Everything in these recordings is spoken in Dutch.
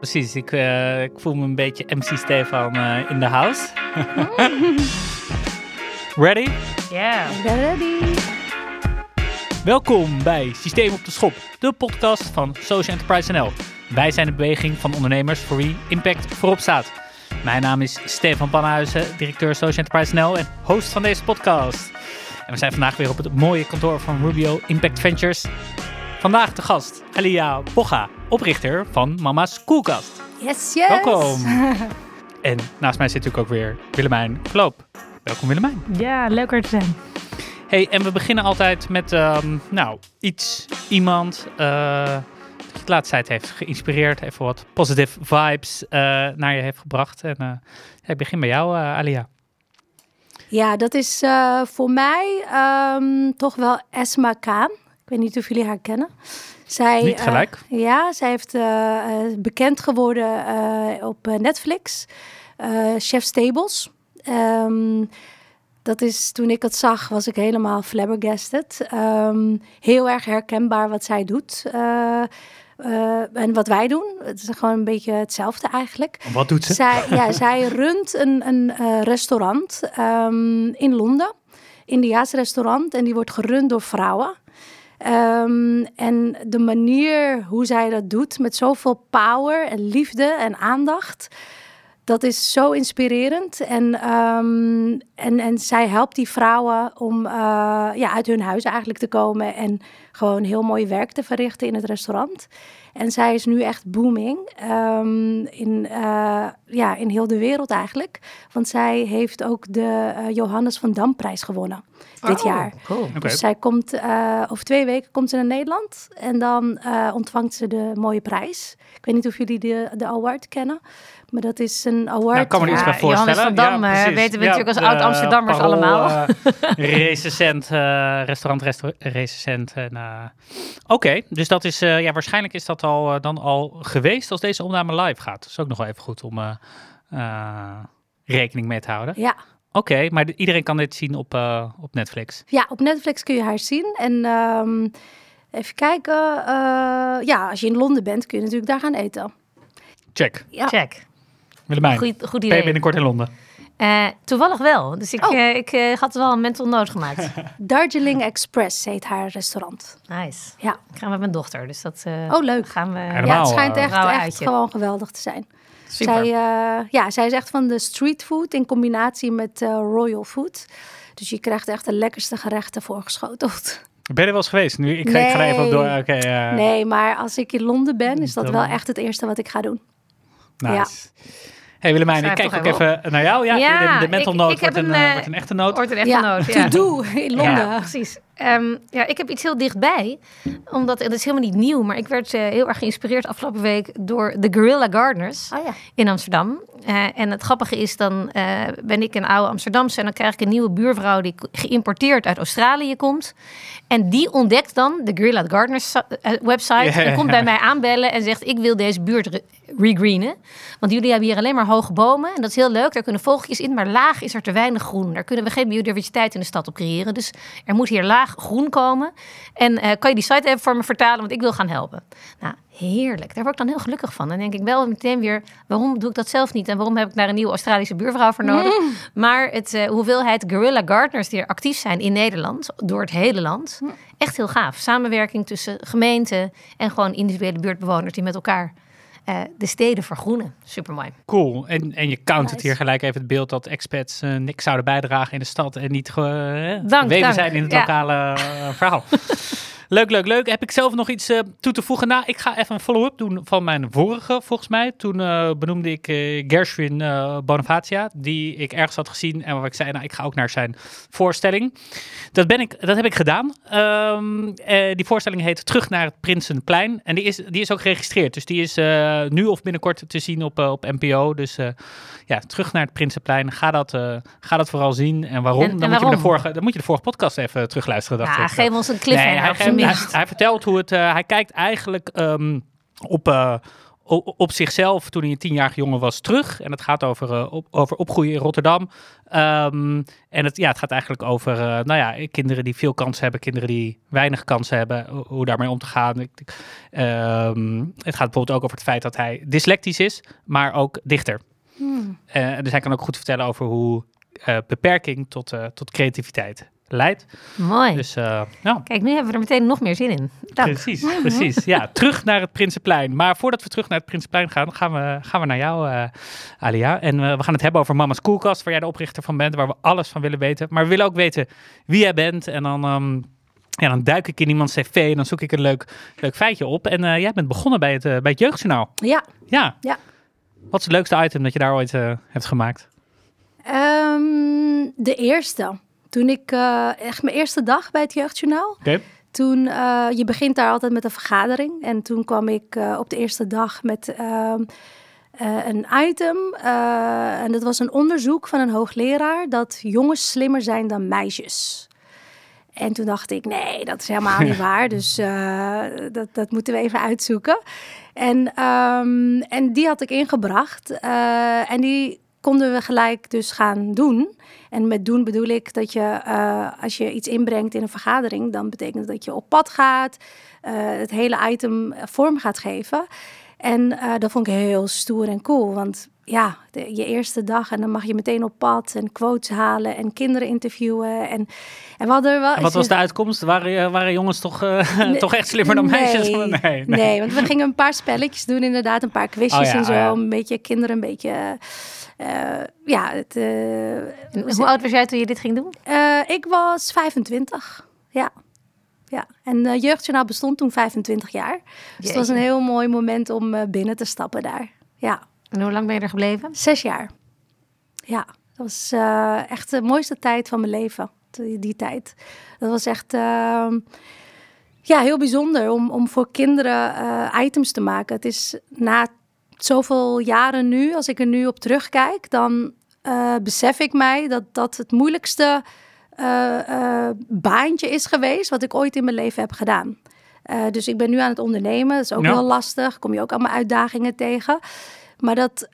Precies, ik, eh, ik voel me een beetje MC Stefan eh, in de house. Ready? Ja. Ready? Welkom bij Systeem op de Schop, de podcast van Social Enterprise NL. Wij zijn de beweging van ondernemers voor wie impact voorop staat. Mijn naam is Stefan Pannenhuizen, directeur Social Enterprise NL en host van deze podcast. En we zijn vandaag weer op het mooie kantoor van Rubio Impact Ventures. Vandaag de gast Elia Bogga, oprichter van Mama's Koelkast. Yes, yes. Welkom. En naast mij zit natuurlijk ook weer Willemijn Kloop. Welkom Willemijn. Ja, leuk er te zijn. Hey, en we beginnen altijd met ehm, nou, iets, iemand eh, dat je de laatste tijd heeft geïnspireerd, even wat positive vibes eh, naar je heeft gebracht. En eh, ik begin bij jou, eh, Alia. Ja, dat is eh, voor mij ehm, toch wel Esma Kaan. Ik weet niet of jullie haar kennen. Zij, Niet eh, gelijk. ja, zij heeft eh, eh, bekend geworden op Netflix. Chef Stables. Ehm, dat is, toen ik het zag, was ik helemaal flabbergasted. Ehm, heel erg herkenbaar wat zij doet. en wat wij doen. Het is gewoon een beetje hetzelfde eigenlijk. Wat doet ze? Zij, ja, zij runt een, een restaurant ehm, in Londen. Indiaas restaurant. En die wordt gerund door vrouwen. Ehm, en de manier hoe zij dat doet, met zoveel power en liefde en aandacht, dat is zo inspirerend. En, ehm, en, en zij helpt die vrouwen om eh, ja, uit hun huis eigenlijk te komen en gewoon heel mooi werk te verrichten in het restaurant. En zij is nu echt booming ehm, in, eh, ja, in heel de wereld eigenlijk. Want zij heeft ook de eh, Johannes van Damprijs gewonnen dit jaar. Cool. Oké. Dus zij komt eh, over twee weken komt ze naar Nederland en dan eh, ontvangt ze de mooie prijs. Ik weet niet of jullie de, de award kennen, maar dat is een award. Nou, ik kan me er iets Ja, bij voorstellen. Johannes van Dam, eh, weten we natuurlijk als oud-Amsterdammers allemaal. eh, recensent, eh, restaurant resto- recensent. En, eh, Oké, dus dat is, eh, ja, waarschijnlijk is dat al, eh, dan al geweest als deze opname live gaat. Dat is ook nog wel even goed om eh, eh, rekening mee te houden. Ja. Oké, maar de- iedereen kan dit zien op, eh, op Netflix. ja, op Netflix kun je haar zien. En ehm, even kijken. eh, ja, als je in Londen bent, kun je natuurlijk daar gaan eten. Check. Ja. Check. Willemijn, Goed, goed ben je idee. binnenkort in Londen? Eh, toevallig wel. Dus ik, Oh. eh, ik eh, had wel een mental note gemaakt. Darjeeling Express heet haar restaurant. Nice. Ja. Ik ga met mijn dochter, dus dat eh, Oh, leuk. gaan we... Helemaal, ja, het schijnt echt, echt gewoon geweldig te zijn. Super. Zij, eh, ja, zij is echt van de street food in combinatie met eh, royal food. Dus je krijgt echt de lekkerste gerechten voorgeschoteld. Ben je er wel eens geweest? Nu, ik, ga, ik ga er even op door. Nee. Oké, eh, Nee, maar als ik in Londen ben, is dat wel echt het eerste wat ik ga doen. nice. Hey Willemijn, ik Schrijf kijk toch ook even even naar jou. Ja, Ja, de, de mental ik- note ik heb wordt, een, een, eh, wordt een echte note. Wordt een echte ja, note, to ja. do in Londen. Ja, precies. Ehm, ja, ik heb iets heel dichtbij. Omdat, het is helemaal niet nieuw, maar ik werd eh, heel erg geïnspireerd afgelopen week door de Guerrilla Gardeners Oh ja. in Amsterdam. Eh, en het grappige is, dan eh, ben ik een oude Amsterdamse en dan krijg ik een nieuwe buurvrouw die geïmporteerd uit Australië komt. En die ontdekt dan de Guerrilla Gardeners website en komt bij mij aanbellen en zegt ik wil deze buurt re- regreenen. Want jullie hebben hier alleen maar hoge bomen en dat is heel leuk. Daar kunnen vogeltjes in, maar laag is er te weinig groen. Daar kunnen we geen biodiversiteit in de stad op creëren. Dus er moet hier laag groen komen. En eh, kan je die site even voor me vertalen, want ik wil gaan helpen. Nou, heerlijk. Daar word ik dan heel gelukkig van. Dan denk ik wel meteen weer, waarom doe ik dat zelf niet? En waarom heb ik daar een nieuwe Australische buurvrouw voor nodig? Maar het eh, hoeveelheid guerrilla gardeners die er actief zijn in Nederland, door het hele land, echt heel gaaf. Samenwerking tussen gemeenten en gewoon individuele buurtbewoners die met elkaar eh, de steden vergroenen. Supermooi. Cool. En, en je countert Nice. hier gelijk even het beeld dat expats eh, niks zouden bijdragen in de stad en niet ge- eh, zijn in het Ja. lokale verhaal. Leuk, leuk, leuk. Heb ik zelf nog iets eh, toe te voegen? Nou, ik ga even een follow-up doen van mijn vorige, volgens mij. Toen eh, benoemde ik eh, Gershwin Bonifacia, die ik ergens had gezien en waar ik zei, nou, ik ga ook naar zijn voorstelling. Dat, ben ik, dat heb ik gedaan. Ehm, eh, die voorstelling heet Terug naar het Prinsenplein. En die is, die is ook geregistreerd. Dus die is nu of binnenkort te zien op, op NPO. Dus ja, Terug naar het Prinsenplein. Ga dat, ga dat vooral zien. En waarom? En- en dan, Moet je de vorige, dan moet je de vorige podcast even terugluisteren. Dacht Ja, ik. geef ons een Nee, cliffhanger op hij, vertelt hoe het. eh, hij kijkt eigenlijk ehm, op, eh, op zichzelf, toen hij een tienjarige jongen was, terug. En het gaat over, uh, op, over opgroeien in Rotterdam. Um, en het, ja, het gaat eigenlijk over uh, nou ja, kinderen die veel kansen hebben, kinderen die weinig kansen hebben, hoe daarmee om te gaan. Um, het gaat bijvoorbeeld ook over het feit dat hij dyslectisch is, maar ook dichter. Hmm. Uh, dus hij kan ook goed vertellen over hoe beperking tot, tot creativiteit leidt. Mooi. Dus, uh, nou. Kijk, nu hebben we er meteen nog meer zin in. Dank. Precies, precies. Ja, terug naar het Prinsenplein. Maar voordat we terug naar het Prinsenplein gaan, gaan we, gaan we naar jou, uh, Alia. En uh, we gaan het hebben over Mama's Koelkast, waar jij de oprichter van bent, waar we alles van willen weten. Maar we willen ook weten wie jij bent. En dan, um, ja, dan duik ik in iemands cv en dan zoek ik een leuk, leuk feitje op. En jij bent begonnen bij het, bij het Jeugdjournaal. Ja. Ja. ja. Wat is het leukste item dat je daar ooit hebt gemaakt? Um, de eerste. Toen ik uh, echt mijn eerste dag bij het Jeugdjournaal. Okay. Toen, uh, je begint daar altijd met een vergadering. En toen kwam ik uh, op de eerste dag met ehm, een item. en dat was een onderzoek van een hoogleraar dat jongens slimmer zijn dan meisjes. En toen dacht ik, nee, dat is helemaal niet waar. Dus dat, dat moeten we even uitzoeken. En, um, en die had ik ingebracht. en die konden we gelijk dus gaan doen. En met doen bedoel ik dat je, uh, als je iets inbrengt in een vergadering, dan betekent dat je op pad gaat, uh, het hele item vorm gaat geven. En uh, dat vond ik heel stoer en cool, want ja, de, je eerste dag en dan mag je meteen op pad en quotes halen en kinderen interviewen. En, en we hadden wel. En wat was de uitkomst? Waren, waren jongens toch, nee, toch echt slimmer dan nee, meisjes? Nee, nee, nee. want we gingen een paar spelletjes doen, inderdaad, een paar quizjes oh ja, en zo. Oh ja. Een beetje kinderen, een beetje ja, het, uh, hoe oud was jij toen je dit ging doen? Uh, ik was 25. Ja. Ja, en uh, Jeugdjournaal bestond toen 25 jaar. Dus het was een heel mooi moment om binnen te stappen daar. Ja. En hoe lang ben je er gebleven? Zes jaar. Ja, dat was echt de mooiste tijd van mijn leven, die, die tijd. Dat was echt ehm, ja, heel bijzonder om, om voor kinderen items te maken. Het is na zoveel jaren nu, als ik er nu op terugkijk, dan uh, besef ik mij dat dat het moeilijkste uh, uh, baantje is geweest wat ik ooit in mijn leven heb gedaan. dus ik ben nu aan het ondernemen. Dat is ook ja. wel lastig. Kom je ook allemaal uitdagingen tegen. Maar dat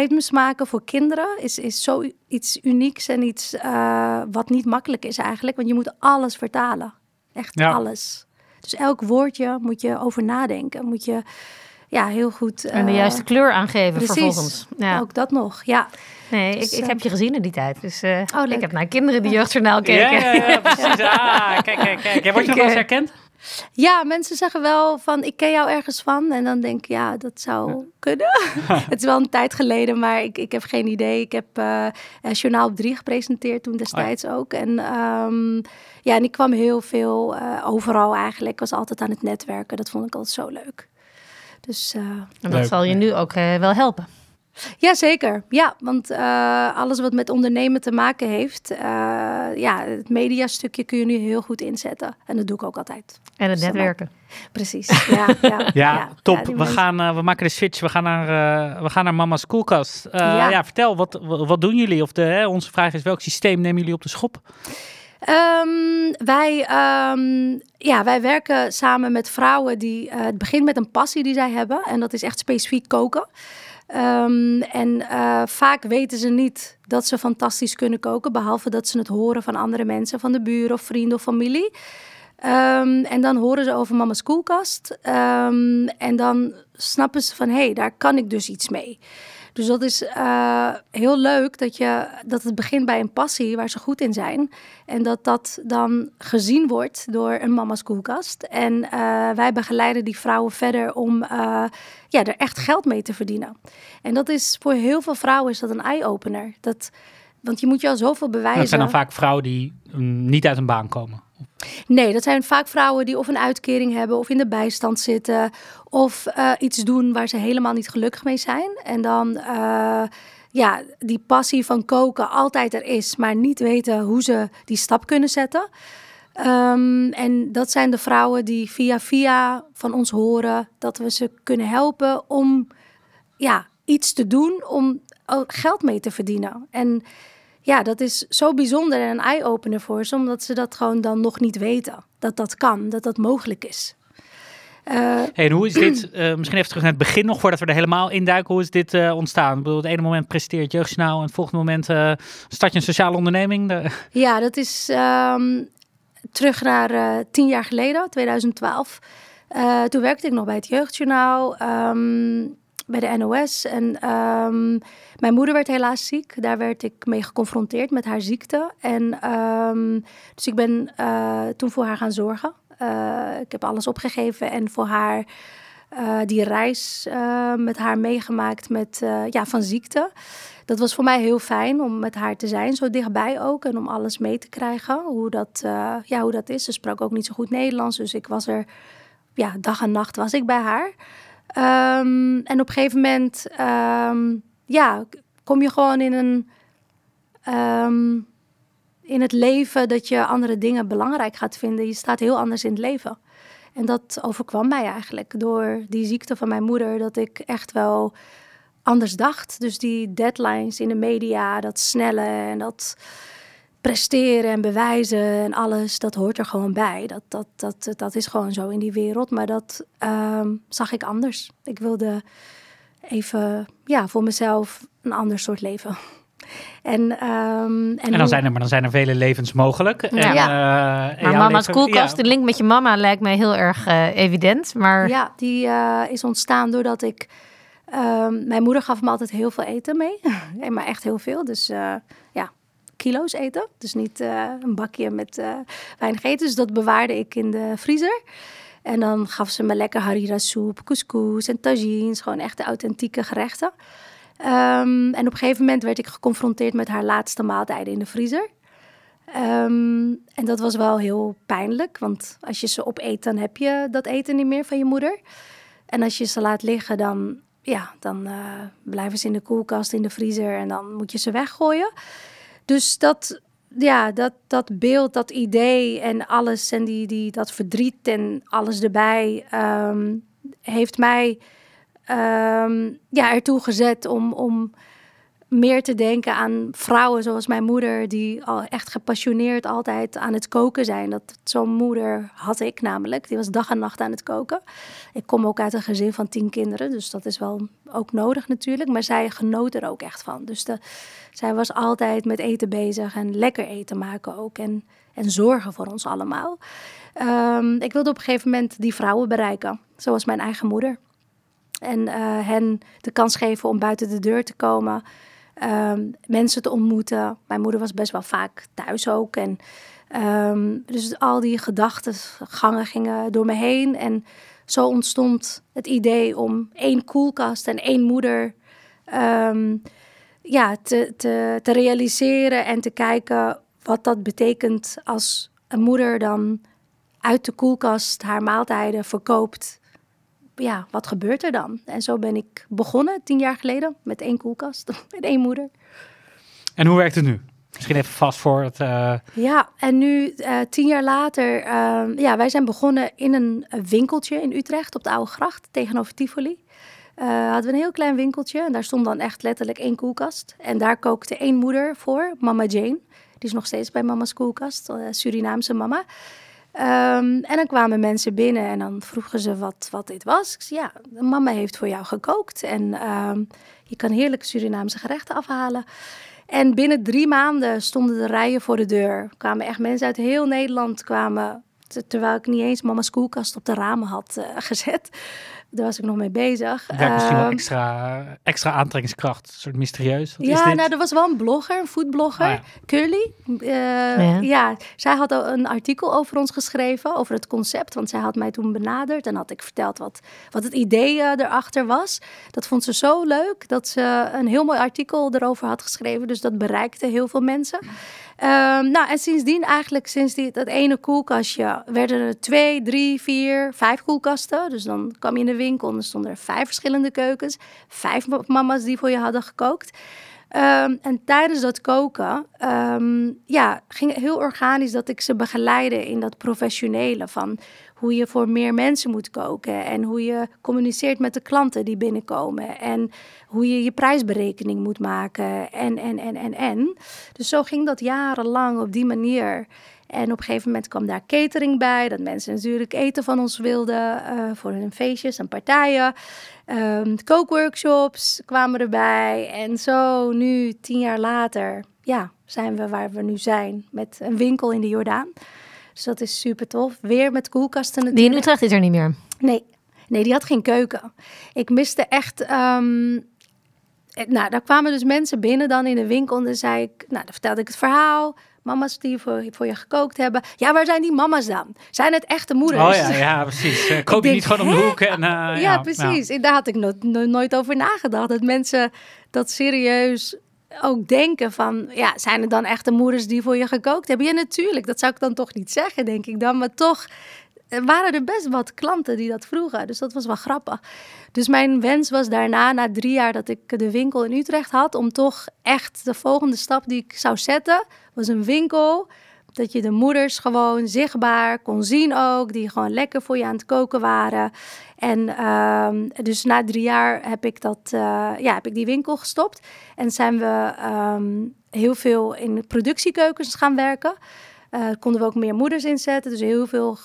items maken voor kinderen is, is zoiets unieks en iets wat niet makkelijk is eigenlijk. Want je moet alles vertalen. Echt ja. alles. Dus elk woordje moet je over nadenken. Moet je ja, heel goed. en de juiste kleur aangeven precies, vervolgens. Ja. Ook dat nog, ja. Nee, dus, ik, ik heb je gezien in die tijd. Dus uh, oh, ik heb naar kinderen die jeugdjournaal keken. Ja, ja, ja precies. Ah, kijk, kijk, kijk. Word je nog wel eens herkend? Ja, mensen zeggen wel van ik ken jou ergens van. En dan denk ik, ja, dat zou kunnen. het is wel een tijd geleden, maar ik, ik heb geen idee. Ik heb uh, Journaal op 3 gepresenteerd toen destijds oh ja. ook. En um, ja, en ik kwam heel veel uh, overal eigenlijk. Ik was altijd aan het netwerken. Dat vond ik altijd zo leuk. Dus, uh, en dat zal je nu ook uh, wel helpen. Jazeker, ja, want uh, alles wat met ondernemen te maken heeft, ja, het mediastukje kun je nu heel goed inzetten. En dat doe ik ook altijd. En het netwerken. Precies, ja. ja, ja, ja top. we, gaan, we maken de switch, we gaan naar, we gaan naar Mama's Koelkast. Ja. ja. vertel, wat, wat doen jullie? Of de, hè, onze vraag is, welk systeem nemen jullie op de schop? Um, wij, um, ja, wij werken samen met vrouwen die. Uh, het begint met een passie die zij hebben. En dat is echt specifiek koken. Um, en uh, vaak weten ze niet dat ze fantastisch kunnen koken. Behalve dat ze het horen van andere mensen, van de buren of vrienden of familie. en dan horen ze over mama's koelkast. en dan snappen ze van hé, hey, daar kan ik dus iets mee. Dus dat is uh, heel leuk dat, je, dat het begint bij een passie waar ze goed in zijn. En dat dat dan gezien wordt door een mama's koelkast. En uh, wij begeleiden die vrouwen verder om uh, ja, er echt geld mee te verdienen. En dat is voor heel veel vrouwen is dat een eye-opener. Dat, want je moet je al zoveel bewijzen. Dat zijn dan vaak vrouwen die um, niet uit een baan komen. Nee, dat zijn vaak vrouwen die of een uitkering hebben of in de bijstand zitten of uh, iets doen waar ze helemaal niet gelukkig mee zijn. En dan uh, ja, die passie van koken altijd er is, maar niet weten hoe ze die stap kunnen zetten. Um, en dat zijn de vrouwen die via via van ons horen dat we ze kunnen helpen om ja, iets te doen om geld mee te verdienen. En ja, dat is zo bijzonder en een eye-opener voor ze, omdat ze dat gewoon dan nog niet weten. Dat dat kan, dat dat mogelijk is. Eh, Hey, en hoe is dit, eh, misschien even terug naar het begin nog, voordat we er helemaal induiken, hoe is dit eh, ontstaan? Ik bedoel, het ene moment presenteert Jeugdjournaal en het volgende moment start je een sociale onderneming. De- Ja, dat is ehm, terug naar tien jaar geleden, 2012. Eh, toen werkte ik nog bij het Jeugdjournaal, ehm, bij de NOS. En ehm, mijn moeder werd helaas ziek. Daar werd ik mee geconfronteerd met haar ziekte. En ehm, dus ik ben eh, toen voor haar gaan zorgen. Eh, ik heb alles opgegeven en voor haar eh, die reis met haar meegemaakt met, ja, van ziekte. Dat was voor mij heel fijn om met haar te zijn, zo dichtbij ook. En om alles mee te krijgen, hoe dat, ja, hoe dat is. Ze sprak ook niet zo goed Nederlands, dus ik was er... Ja, dag en nacht was ik bij haar. Ehm, en op een gegeven moment, ehm, ja, kom je gewoon in een... ehm, in het leven dat je andere dingen belangrijk gaat vinden. Je staat heel anders in het leven. En dat overkwam mij eigenlijk door die ziekte van mijn moeder. Dat ik echt wel anders dacht. Dus die deadlines in de media, dat snelle en dat presteren en bewijzen en alles, dat hoort er gewoon bij. Dat, dat, dat, dat is gewoon zo in die wereld. Maar dat ehm, zag ik anders. Ik wilde even ja, voor mezelf een ander soort leven. En, ehm, en, En dan zijn er, maar dan zijn er vele levens mogelijk. En, Ja. eh, en Maar jouw mama's leven- koelkast, ja. de link met je mama lijkt mij heel erg eh, evident. Maar Ja, die eh, is ontstaan doordat ik... ehm, mijn moeder gaf me altijd heel veel eten mee. Ja, maar echt heel veel. Dus eh, ja, kilo's eten. Dus niet eh, een bakje met eh, weinig eten. Dus dat bewaarde ik in de vriezer. En dan gaf ze me lekker harira soep, couscous en tagines. Gewoon echte authentieke gerechten. Ehm, en op een gegeven moment werd ik geconfronteerd met haar laatste maaltijden in de vriezer. Ehm, en dat was wel heel pijnlijk, want als je ze opeet, dan heb je dat eten niet meer van je moeder. En als je ze laat liggen, dan, ja, dan eh, blijven ze in de koelkast, in de vriezer en dan moet je ze weggooien. Dus dat, ja, dat, dat beeld, dat idee en alles en die, die, dat verdriet en alles erbij ehm, heeft mij ehm, ja, ertoe gezet om, om meer te denken aan vrouwen zoals mijn moeder, die al echt gepassioneerd altijd aan het koken zijn. Dat zo'n moeder had ik namelijk. Die was dag en nacht aan het koken. Ik kom ook uit een gezin van tien kinderen, dus dat is wel ook nodig natuurlijk. Maar zij genoot er ook echt van. Dus de, zij was altijd met eten bezig en lekker eten maken ook. En, en zorgen voor ons allemaal. Ehm, ik wilde op een gegeven moment die vrouwen bereiken, zoals mijn eigen moeder. En eh, hen de kans geven om buiten de deur te komen. Ehm, mensen te ontmoeten. Mijn moeder was best wel vaak thuis ook. En, ehm, dus al die gedachtengangen gingen door me heen. En zo ontstond het idee om één koelkast en één moeder ehm, ja, te, te, te realiseren. En te kijken wat dat betekent als een moeder dan uit de koelkast haar maaltijden verkoopt ja, wat gebeurt er dan? En zo ben ik begonnen tien jaar geleden met één koelkast en één moeder. En hoe werkt het nu? Misschien even vast voor het... eh, Ja, en nu eh, tien jaar later, ehm, ja, wij zijn begonnen in een winkeltje in Utrecht op de Oude Gracht tegenover Tivoli. Eh hadden we een heel klein winkeltje en daar stond dan echt letterlijk één koelkast. En daar kookte één moeder voor, mama Jane. Die is nog steeds bij mama's koelkast, Surinaamse mama. Ehm, en dan kwamen mensen binnen en dan vroegen ze wat, wat dit was. Ik zei, ja, mama heeft voor jou gekookt. En ehm, je kan heerlijke Surinaamse gerechten afhalen. En binnen drie maanden stonden de rijen voor de deur. Kwamen echt mensen uit heel Nederland kwamen... te- terwijl ik niet eens mama's koelkast op de ramen had eh, gezet. Daar was ik nog mee bezig. werkt misschien wel Ehm, extra, extra aantrekkingskracht. Een soort mysterieus. Wat is ja, dit? nou, er was wel een blogger, een foodblogger, Ah, ja. Curly. Eh, Ja. ja. zij had al een artikel over ons geschreven, over het concept. Want zij had mij toen benaderd en had ik verteld wat, wat het idee eh, erachter was. Dat vond ze zo leuk dat ze een heel mooi artikel erover had geschreven. Dus dat bereikte heel veel mensen. Ehm, nou, en sindsdien eigenlijk, sinds die, dat ene koelkastje, werden er twee, drie, vier, vijf koelkasten. Dus dan kwam je in de winkel er stonden er vijf verschillende keukens. Vijf ma- mama's die voor je hadden gekookt. Ehm, en tijdens dat koken, ehm, ja, ging het heel organisch dat ik ze begeleide in dat professionele van hoe je voor meer mensen moet koken en hoe je communiceert met de klanten die binnenkomen en hoe je je prijsberekening moet maken en, en, en, en, en. Dus zo ging dat jarenlang op die manier. En op een gegeven moment kwam daar catering bij. Dat mensen natuurlijk eten van ons wilden uh, voor hun feestjes en partijen. Um, kookworkshops kwamen erbij. En zo nu, tien jaar later, ja, zijn we waar we nu zijn. Met een winkel in de Jordaan. Dus dat is super tof. Weer met koelkasten natuurlijk. Die in Utrecht is er niet meer? Nee, nee die had geen keuken. Ik miste echt... Um, nou, daar kwamen dus mensen binnen dan in de winkel. En dan zei ik, nou, dan vertelde ik het verhaal mama's die voor, voor je gekookt hebben. Ja, waar zijn die mama's dan? Zijn het echte moeders? Oh ja, ja precies. Uh, koop je niet gewoon om de hoek? En, uh, ja, ja, precies. Ja. Daar had ik nooit over nagedacht. Dat mensen dat serieus ook denken van, ja, zijn het dan echte moeders die voor je gekookt hebben? Ja, natuurlijk. Dat zou ik dan toch niet zeggen, denk ik dan. Maar toch er waren er best wat klanten die dat vroegen. Dus dat was wel grappig. Dus mijn wens was daarna, na drie jaar dat ik de winkel in Utrecht had, om toch echt de volgende stap die ik zou zetten, was een winkel. Dat je de moeders gewoon zichtbaar kon zien ook, die gewoon lekker voor je aan het koken waren. En uh, dus na drie jaar heb ik, dat, uh, ja, heb ik die winkel gestopt. En zijn we um, heel veel in productiekeukens gaan werken. Uh, konden we ook meer moeders inzetten. Dus heel veel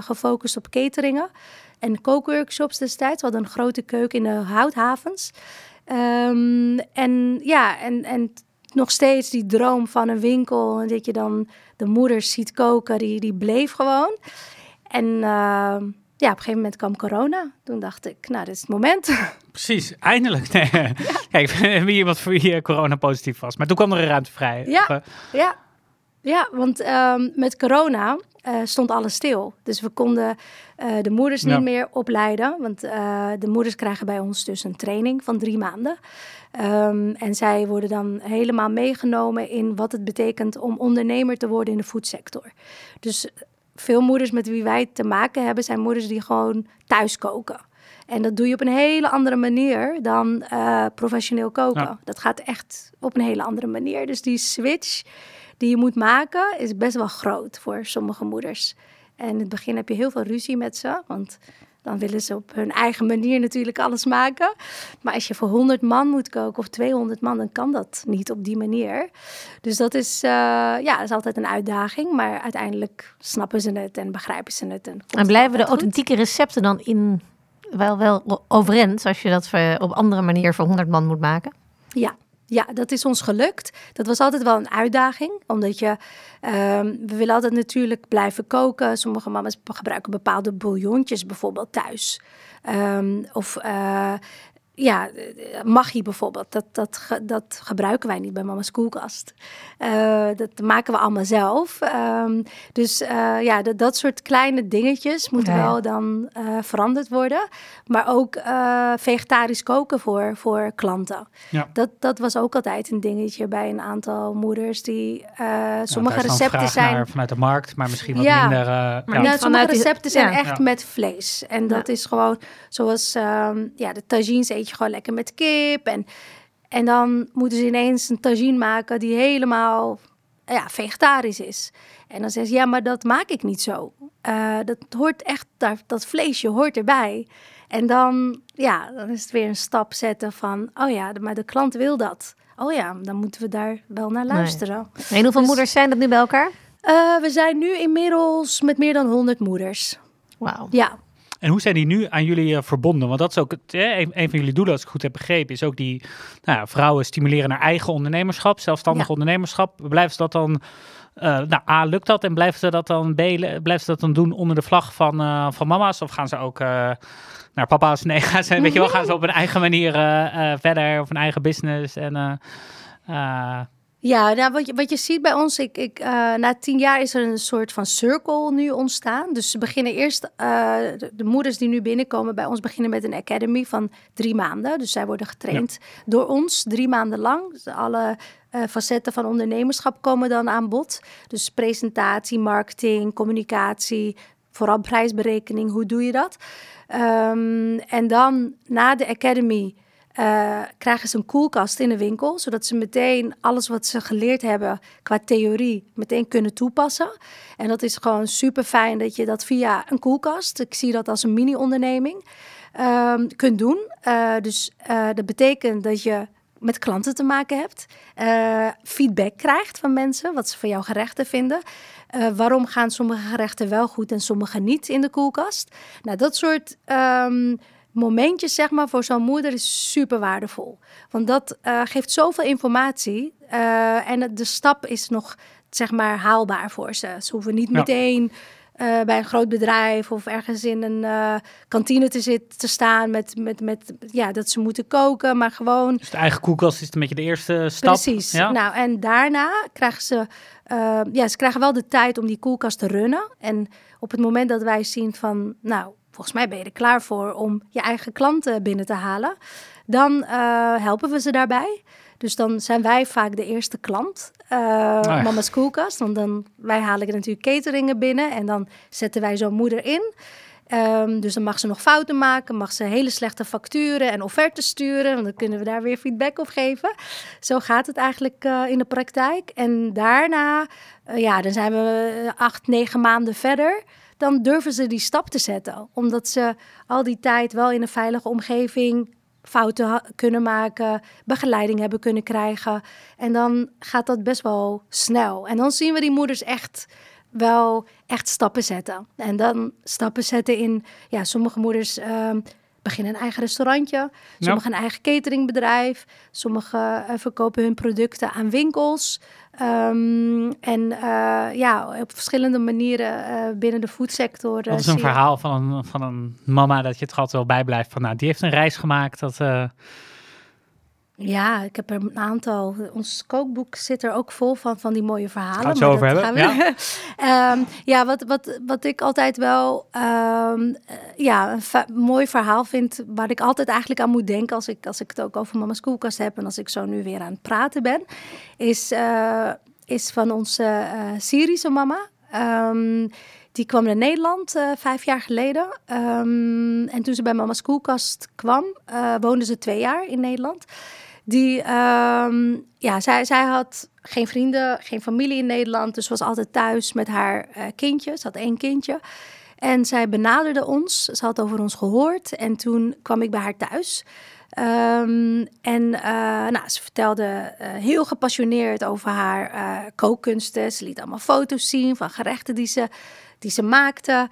gefocust op cateringen. En kookworkshops destijds. We hadden een grote keuken in de houthavens. Um, en ja, en, en nog steeds die droom van een winkel. En dat je dan de moeders ziet koken, die, die bleef gewoon. En uh, ja, op een gegeven moment kwam corona. Toen dacht ik, nou, dit is het moment. Precies, eindelijk. Nee. Ja. Kijk, wie iemand voor wie corona positief was. Maar toen kwam er een ruimte vrij. Ja, of, uh... ja. Ja, want um, met corona uh, stond alles stil. Dus we konden uh, de moeders niet meer opleiden. Want uh, de moeders krijgen bij ons dus een training van drie maanden. Um, en zij worden dan helemaal meegenomen in wat het betekent om ondernemer te worden in de voedsector. Dus veel moeders met wie wij te maken hebben, zijn moeders die gewoon thuis koken. En dat doe je op een hele andere manier dan professioneel koken. Ja. Dat gaat echt op een hele andere manier. Dus die switch die je moet maken, is best wel groot voor sommige moeders. En in het begin heb je heel veel ruzie met ze, want dan willen ze op hun eigen manier natuurlijk alles maken. Maar als je voor 100 man moet koken of 200 man, dan kan dat niet op die manier. Dus dat is, uh, ja, dat is altijd een uitdaging. Maar uiteindelijk snappen ze het en begrijpen ze het. En, en blijven de authentieke recepten dan in wel, wel overeind, als je dat op andere manier voor 100 man moet maken? Ja, ja, dat is ons gelukt. Dat was altijd wel een uitdaging, omdat je, um, we willen altijd natuurlijk blijven koken. Sommige mama's gebruiken bepaalde bouillonjes bijvoorbeeld thuis. Um, of uh, ja, magie bijvoorbeeld, dat, dat, dat gebruiken wij niet bij mama's koelkast. Uh, dat maken we allemaal zelf. Um, dus uh, ja, dat, dat soort kleine dingetjes moeten ja. wel dan uh, veranderd worden. Maar ook vegetarisch koken voor, voor klanten. Ja. Dat, dat was ook altijd een dingetje bij een aantal moeders die sommige ja, recepten zijn... Naar, vanuit de markt, maar misschien wat minder... maar ja. sommige recepten zijn echt met vlees. En dat is gewoon zoals um, ja, de tagines eet je gewoon lekker met kip. En, en dan moeten ze ineens een tagine maken die helemaal ja, vegetarisch is. En dan zeggen ze, ja, maar dat maak ik niet zo. Uh, dat hoort echt, dat, dat vleesje hoort erbij. En dan, ja, dan is het weer een stap zetten van, oh ja, maar de klant wil dat. Oh ja, dan moeten we daar wel naar luisteren. Nee. En hoeveel dus, moeders zijn dat nu bij elkaar? Uh, we zijn nu inmiddels met meer dan 100 moeders. Wauw. Ja, en hoe zijn die nu aan jullie uh, verbonden? Want dat is ook het, eh, een, een, van jullie doelen, als ik goed heb begrepen, is ook die nou ja, vrouwen stimuleren naar eigen ondernemerschap, zelfstandig ja. ondernemerschap. Blijven ze dat dan, uh, nou A, lukt dat en blijven ze dat dan, B, blijven ze dat dan doen onder de vlag van, uh, van mama's? Of gaan ze ook naar papa's? Nee, gaan ze, weet je wel, gaan ze op een eigen manier verder of een eigen business en... Ja, nou, wat, je, wat je ziet bij ons, ik, ik, uh, na tien jaar is er een soort van circle nu ontstaan. Dus ze beginnen eerst, uh, de, de, moeders die nu binnenkomen bij ons beginnen met een academy van drie maanden. Dus zij worden getraind ja. door ons drie maanden lang. Dus alle uh, facetten van ondernemerschap komen dan aan bod. Dus presentatie, marketing, communicatie, vooral prijsberekening, hoe doe je dat? Um, en dan na de academy uh, krijgen ze een koelkast in de winkel, zodat ze meteen alles wat ze geleerd hebben qua theorie meteen kunnen toepassen. En dat is gewoon super fijn dat je dat via een koelkast, ik zie dat als een mini-onderneming, uh, kunt doen. Uh, dus uh, dat betekent dat je met klanten te maken hebt. eh, feedback krijgt van mensen, wat ze van jouw gerechten vinden. Eh, waarom gaan sommige gerechten wel goed en sommige niet in de koelkast? Nou, dat soort ehm, momentjes, zeg maar, voor zo'n moeder is super waardevol. Want dat eh, geeft zoveel informatie. eh, en de stap is nog, zeg maar, haalbaar voor ze. Ze hoeven niet Ja. meteen eh, bij een groot bedrijf of ergens in een kantine te zitten te staan met, met, met ja, dat ze moeten koken, maar gewoon Dus de eigen koelkast is een beetje de eerste stap. Precies. Ja? Nou, en daarna krijgen ze, ja, ze krijgen wel de tijd om die koelkast te runnen. En op het moment dat wij zien van, nou, volgens mij ben je er klaar voor om je eigen klanten binnen te halen, dan eh, helpen we ze daarbij. Dus dan zijn wij vaak de eerste klant, ja. mama's koelkast. Want dan, wij halen natuurlijk cateringen binnen en dan zetten wij zo'n moeder in. Ehm, dus dan mag ze nog fouten maken, mag ze hele slechte facturen en offertes sturen. Want dan kunnen we daar weer feedback op geven. Zo gaat het eigenlijk eh, in de praktijk. En daarna, ja, dan zijn we acht, negen maanden verder. Dan durven ze die stap te zetten. Omdat ze al die tijd wel in een veilige omgeving fouten kunnen maken, begeleiding hebben kunnen krijgen. En dan gaat dat best wel snel. En dan zien we die moeders echt wel echt stappen zetten. En dan stappen zetten in, ja, sommige moeders ehm, beginnen een eigen restaurantje, sommigen een eigen cateringbedrijf, sommigen eh, verkopen hun producten aan winkels. Ehm, en eh, ja, op verschillende manieren eh, binnen de foodsector. Dat is een verhaal van een, van een mama dat je het altijd wel bij blijft. Van, nou, die heeft een reis gemaakt. Dat, Ja, ik heb er een aantal. Ons kookboek zit er ook vol van, van die mooie verhalen. Gaan we het over hebben, Ehm, ja, wat, wat, wat ik altijd wel ehm, eh, ja, een mooi verhaal vind, waar ik altijd eigenlijk aan moet denken als ik, als ik het ook over mama's koelkast heb en als ik zo nu weer aan het praten ben, is, eh, is van onze eh, Syrische mama. Ehm, die kwam naar Nederland vijf jaar geleden. En toen ze bij mama's koelkast kwam, woonde ze twee jaar in Nederland. Die, ehm, ja, zij, zij had geen vrienden, geen familie in Nederland. Dus was altijd thuis met haar eh, kindje. Ze had één kindje. En zij benaderde ons. Ze had over ons gehoord. En toen kwam ik bij haar thuis. Ehm, en eh, nou, ze vertelde eh, heel gepassioneerd over haar kookkunsten. Ze liet allemaal foto's zien van gerechten die ze, die ze maakte.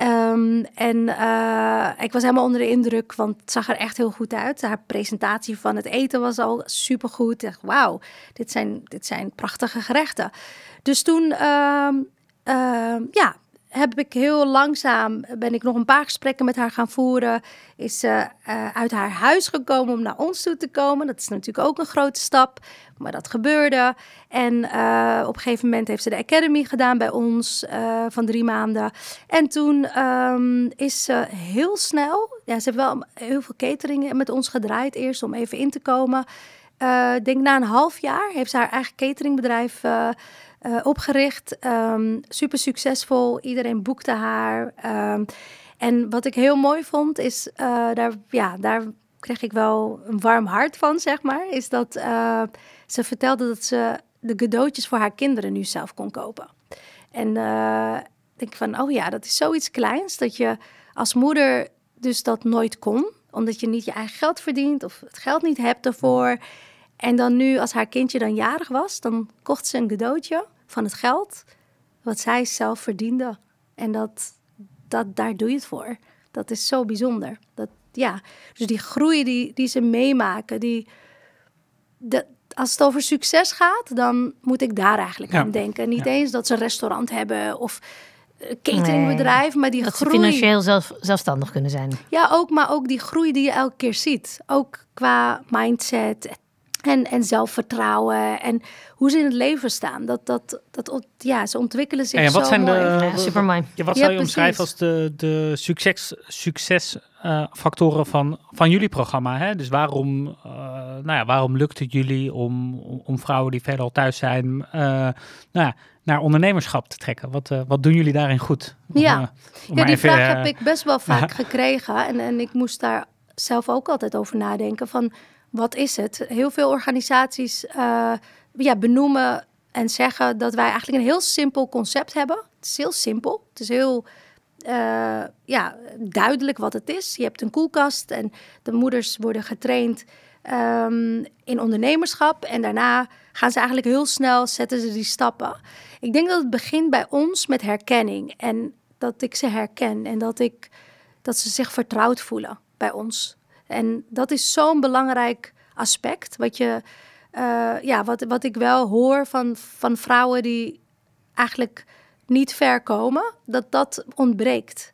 Ehm, en eh, ik was helemaal onder de indruk, want het zag er echt heel goed uit. Haar presentatie van het eten was al supergoed. Ik dacht, wauw, dit zijn, dit zijn prachtige gerechten. Dus toen, ehm, ehm, ja, heb ik heel langzaam, ben ik nog een paar gesprekken met haar gaan voeren. Is ze eh, uit haar huis gekomen om naar ons toe te komen. Dat is natuurlijk ook een grote stap, maar dat gebeurde. En eh, op een gegeven moment heeft ze de academy gedaan bij ons eh, van drie maanden. En toen ehm, is ze heel snel, ja, ze heeft wel heel veel cateringen met ons gedraaid eerst om even in te komen. Denk na een half jaar heeft ze haar eigen cateringbedrijf eh, opgericht. Ehm, super succesvol. Iedereen boekte haar. Ehm, en wat ik heel mooi vond, is eh, daar, ja, daar kreeg ik wel een warm hart van, zeg maar. Is dat eh, ze vertelde dat ze de cadeautjes voor haar kinderen nu zelf kon kopen. En denk van, oh ja, dat is zoiets kleins dat je als moeder dus dat nooit kon, omdat je niet je eigen geld verdient of het geld niet hebt ervoor. En dan nu, als haar kindje dan jarig was, dan kocht ze een cadeautje van het geld wat zij zelf verdiende. En dat, dat, daar doe je het voor. Dat is zo bijzonder. Dat, ja. Dus die groei die, die ze meemaken, die, de, als het over succes gaat, dan moet ik daar eigenlijk Ja. aan denken. Niet Ja. eens dat ze een restaurant hebben of een cateringbedrijf, maar die Dat ze groei. financieel zelf, zelfstandig kunnen zijn. Ja, ook, maar ook die groei die je elke keer ziet. Ook qua mindset en, en zelfvertrouwen en hoe ze in het leven staan. Dat, dat, dat, ja, ze ontwikkelen zich en wat zo zijn mooi. de, Ja, super mooi. Ja, wat Ja, zou je precies. omschrijven als de, de succes, succesfactoren van, van jullie programma? Hè? Dus waarom, eh, nou ja, waarom lukt het jullie om, om, vrouwen die verder al thuis zijn, eh, nou ja, naar ondernemerschap te trekken? Wat, eh, wat doen jullie daarin goed? Om, Ja. Ja, die even, vraag heb ik best wel vaak gekregen. En, en ik moest daar zelf ook altijd over nadenken van wat is het? Heel veel organisaties eh, ja, benoemen en zeggen dat wij eigenlijk een heel simpel concept hebben. Het is heel simpel. Het is heel eh, ja, duidelijk wat het is. Je hebt een koelkast en de moeders worden getraind ehm, in ondernemerschap. En daarna gaan ze eigenlijk heel snel, zetten ze die stappen. Ik denk dat het begint bij ons met herkenning. En dat ik ze herken en dat, ik, dat ze zich vertrouwd voelen bij ons. En dat is zo'n belangrijk aspect. Wat, je, eh, ja, wat, wat ik wel hoor van, van vrouwen die eigenlijk niet ver komen, dat dat ontbreekt.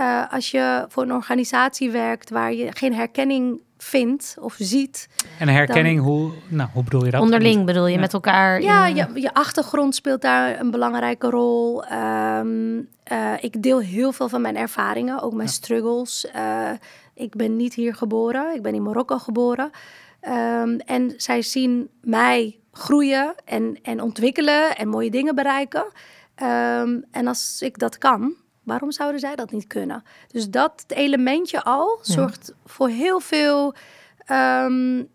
Uh, als je voor een organisatie werkt waar je geen herkenning vindt of ziet. En herkenning, hoe, nou, hoe bedoel je dat? Onderling bedoel je, met elkaar? Ja, in... je, je, achtergrond speelt daar een belangrijke rol. Um, uh, ik deel heel veel van mijn ervaringen, ook mijn ja. struggles. Uh, ik ben niet hier geboren, ik ben in Marokko geboren. Um, en zij zien mij groeien en, en ontwikkelen en mooie dingen bereiken. Um, en als ik dat kan, waarom zouden zij dat niet kunnen? Dus dat elementje al zorgt ja. voor heel veel um,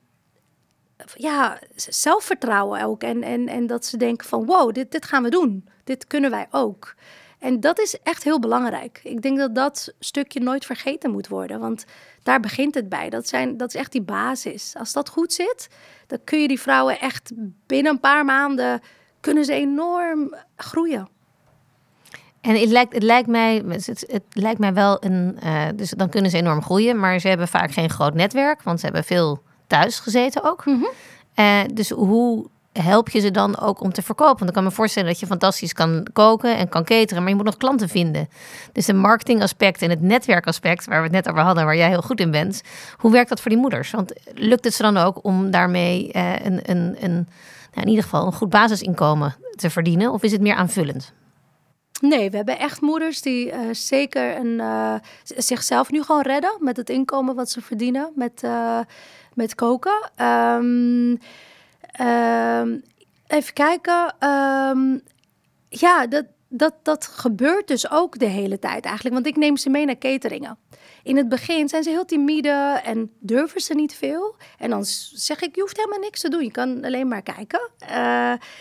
ja, zelfvertrouwen ook. En, en, en dat ze denken van wow, dit, dit gaan we doen. Dit kunnen wij ook. En dat is echt heel belangrijk. Ik denk dat dat stukje nooit vergeten moet worden. Want daar begint het bij. Dat, zijn, dat is echt die basis. Als dat goed zit, dan kun je die vrouwen echt binnen een paar maanden... kunnen ze enorm groeien. En het lijkt, het lijkt, mij, het, het lijkt mij wel een. Uh, dus dan kunnen ze enorm groeien, maar ze hebben vaak geen groot netwerk, want ze hebben veel thuis gezeten ook. Mm -hmm. uh, dus hoe help je ze dan ook om te verkopen? Want ik kan me voorstellen dat je fantastisch kan koken en kan cateren, maar je moet nog klanten vinden. Dus de marketingaspect en het netwerkaspect, waar we het net over hadden, waar jij heel goed in bent, hoe werkt dat voor die moeders? Want lukt het ze dan ook om daarmee uh, een, een, een nou in ieder geval een goed basisinkomen te verdienen? Of is het meer aanvullend? Nee, we hebben echt moeders die uh, zeker een, uh, zichzelf nu gewoon redden met het inkomen wat ze verdienen met, met koken. Um, um, even kijken. Um, ja, dat, dat, dat gebeurt dus ook de hele tijd eigenlijk. Want ik neem ze mee naar cateringen. In het begin zijn ze heel timide en durven ze niet veel. En dan zeg ik, je hoeft helemaal niks te doen. Je kan alleen maar kijken.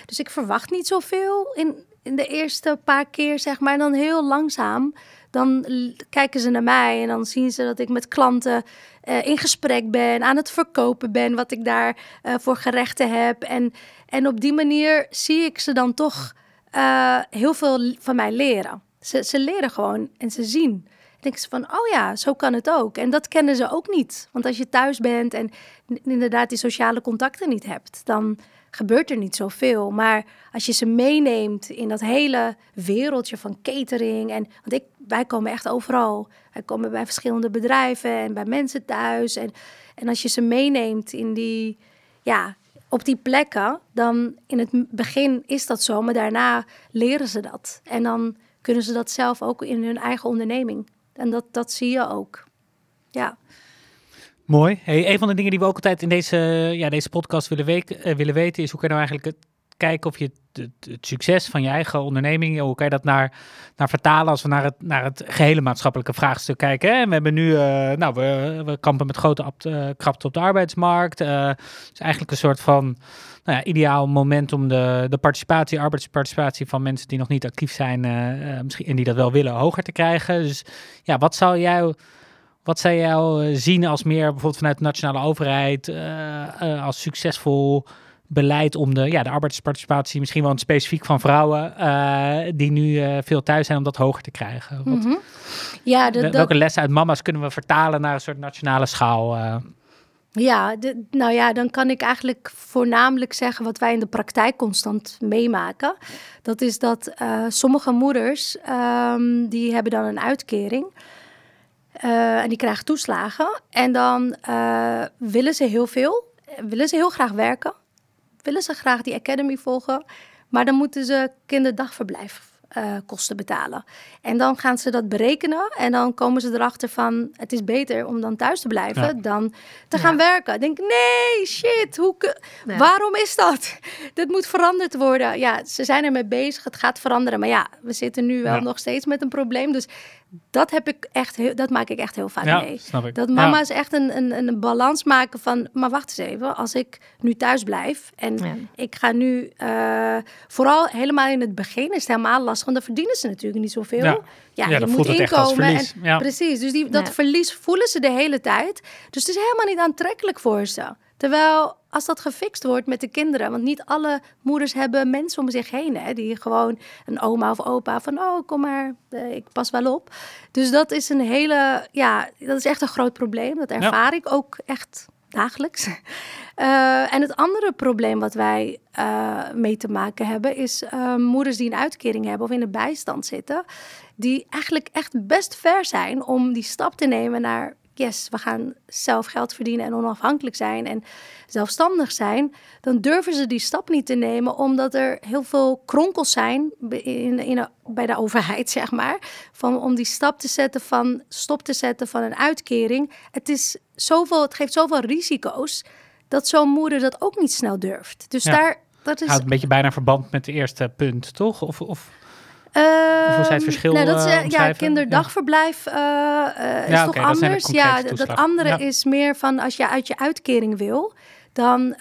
dus ik verwacht niet zoveel in, in de eerste paar keer, zeg maar. En dan heel langzaam, dan kijken ze naar mij en dan zien ze dat ik met klanten uh, in gesprek ben, aan het verkopen ben, wat ik daar uh, voor gerechten heb. En, en op die manier zie ik ze dan toch uh, heel veel van mij leren. Ze, ze leren gewoon en ze zien. Dan denken ze van, oh ja, zo kan het ook. En dat kennen ze ook niet. Want als je thuis bent en inderdaad die sociale contacten niet hebt, dan gebeurt er niet zoveel. Maar als je ze meeneemt in dat hele wereldje van catering. En, want ik, wij komen echt overal. Wij komen bij verschillende bedrijven en bij mensen thuis. En, en als je ze meeneemt in die, ja, op die plekken, dan in het begin is dat zo. Maar daarna leren ze dat. En dan kunnen ze dat zelf ook in hun eigen onderneming. En dat, dat zie je ook. Ja. Mooi. Hey, een van de dingen die we ook altijd in deze, ja, deze podcast willen, uh, willen weten is hoe kan je nou eigenlijk kijken of je het, succes van je eigen onderneming, hoe kan je dat naar, naar vertalen als we naar het, naar het gehele maatschappelijke vraagstuk kijken. Hè? We hebben nu, uh, nou, we, we kampen met grote uh, krapte op de arbeidsmarkt. Het is eigenlijk een soort van nou ja, ideaal moment om de, de participatie, arbeidsparticipatie van mensen die nog niet actief zijn misschien, en die dat wel willen, hoger te krijgen. Dus ja, wat zou jij wat zou jou zien als meer bijvoorbeeld vanuit de nationale overheid uh, uh, als succesvol beleid om de, ja, de arbeidsparticipatie, misschien wel specifiek van vrouwen uh, die nu veel thuis zijn, om dat hoger te krijgen? Wat, mm -hmm. ja, de, welke dat... lessen uit mama's kunnen we vertalen naar een soort nationale schaal? Ja, de, nou ja, dan kan ik eigenlijk voornamelijk zeggen wat wij in de praktijk constant meemaken. Dat is dat sommige moeders, um, die hebben dan een uitkering Uh, en die krijgen toeslagen. En dan uh, willen ze heel veel. Willen ze heel graag werken. Willen ze graag die academy volgen. Maar dan moeten ze kinderdagverblijf uh, kosten betalen. En dan gaan ze dat berekenen. En dan komen ze erachter van... het is beter om dan thuis te blijven ja. dan te ja. gaan werken. Ik denk, nee, shit, hoe, ja. waarom is dat? Dit moet veranderd worden. Ja, ze zijn ermee bezig. Het gaat veranderen. Maar ja, we zitten nu wel nog steeds met een probleem. Dus dat heb ik echt heel, dat maak ik echt heel vaak Ja, mee. snap ik. Dat Ja. mama's echt een, een, een balans maken van, maar wacht eens even, als ik nu thuis blijf en Ja. ik ga nu, eh, vooral helemaal in het begin is het helemaal lastig, want dan verdienen ze natuurlijk niet zoveel. Ja. Ja, Ja, je dan moet voelt het echt als inkomen. verlies. En, Ja. Precies, dus die, dat Ja. verlies voelen ze de hele tijd. Dus het is helemaal niet aantrekkelijk voor ze. Terwijl als dat gefixt wordt met de kinderen, want niet alle moeders hebben mensen om zich heen, hè, die gewoon een oma of opa van, oh kom maar, eh, ik pas wel op. Dus dat is een hele, ja, dat is echt een groot probleem. Dat ervaar ik ook echt dagelijks. Eh, en het andere probleem wat wij eh, mee te maken hebben, is moeders die een uitkering hebben of in de bijstand zitten, die eigenlijk echt best ver zijn om die stap te nemen naar, yes, we gaan zelf geld verdienen en onafhankelijk zijn en zelfstandig zijn, dan durven ze die stap niet te nemen, omdat er heel veel kronkels zijn in, in, bij de overheid, zeg maar, van, om die stap te zetten van stop te zetten van een uitkering. Het, is zoveel, het geeft zoveel risico's dat zo'n moeder dat ook niet snel durft. Dus Ja. daar, dat is Houdt een beetje bijna verband met het eerste punt, toch? Of, of Ehm, hoe zij het verschil, nou, dat is, eh, eh, ja, kinderdagverblijf eh, is Ja, toch dat zijn de anders. concrete Ja, dat andere Ja. is meer van als je uit je uitkering wil, dan,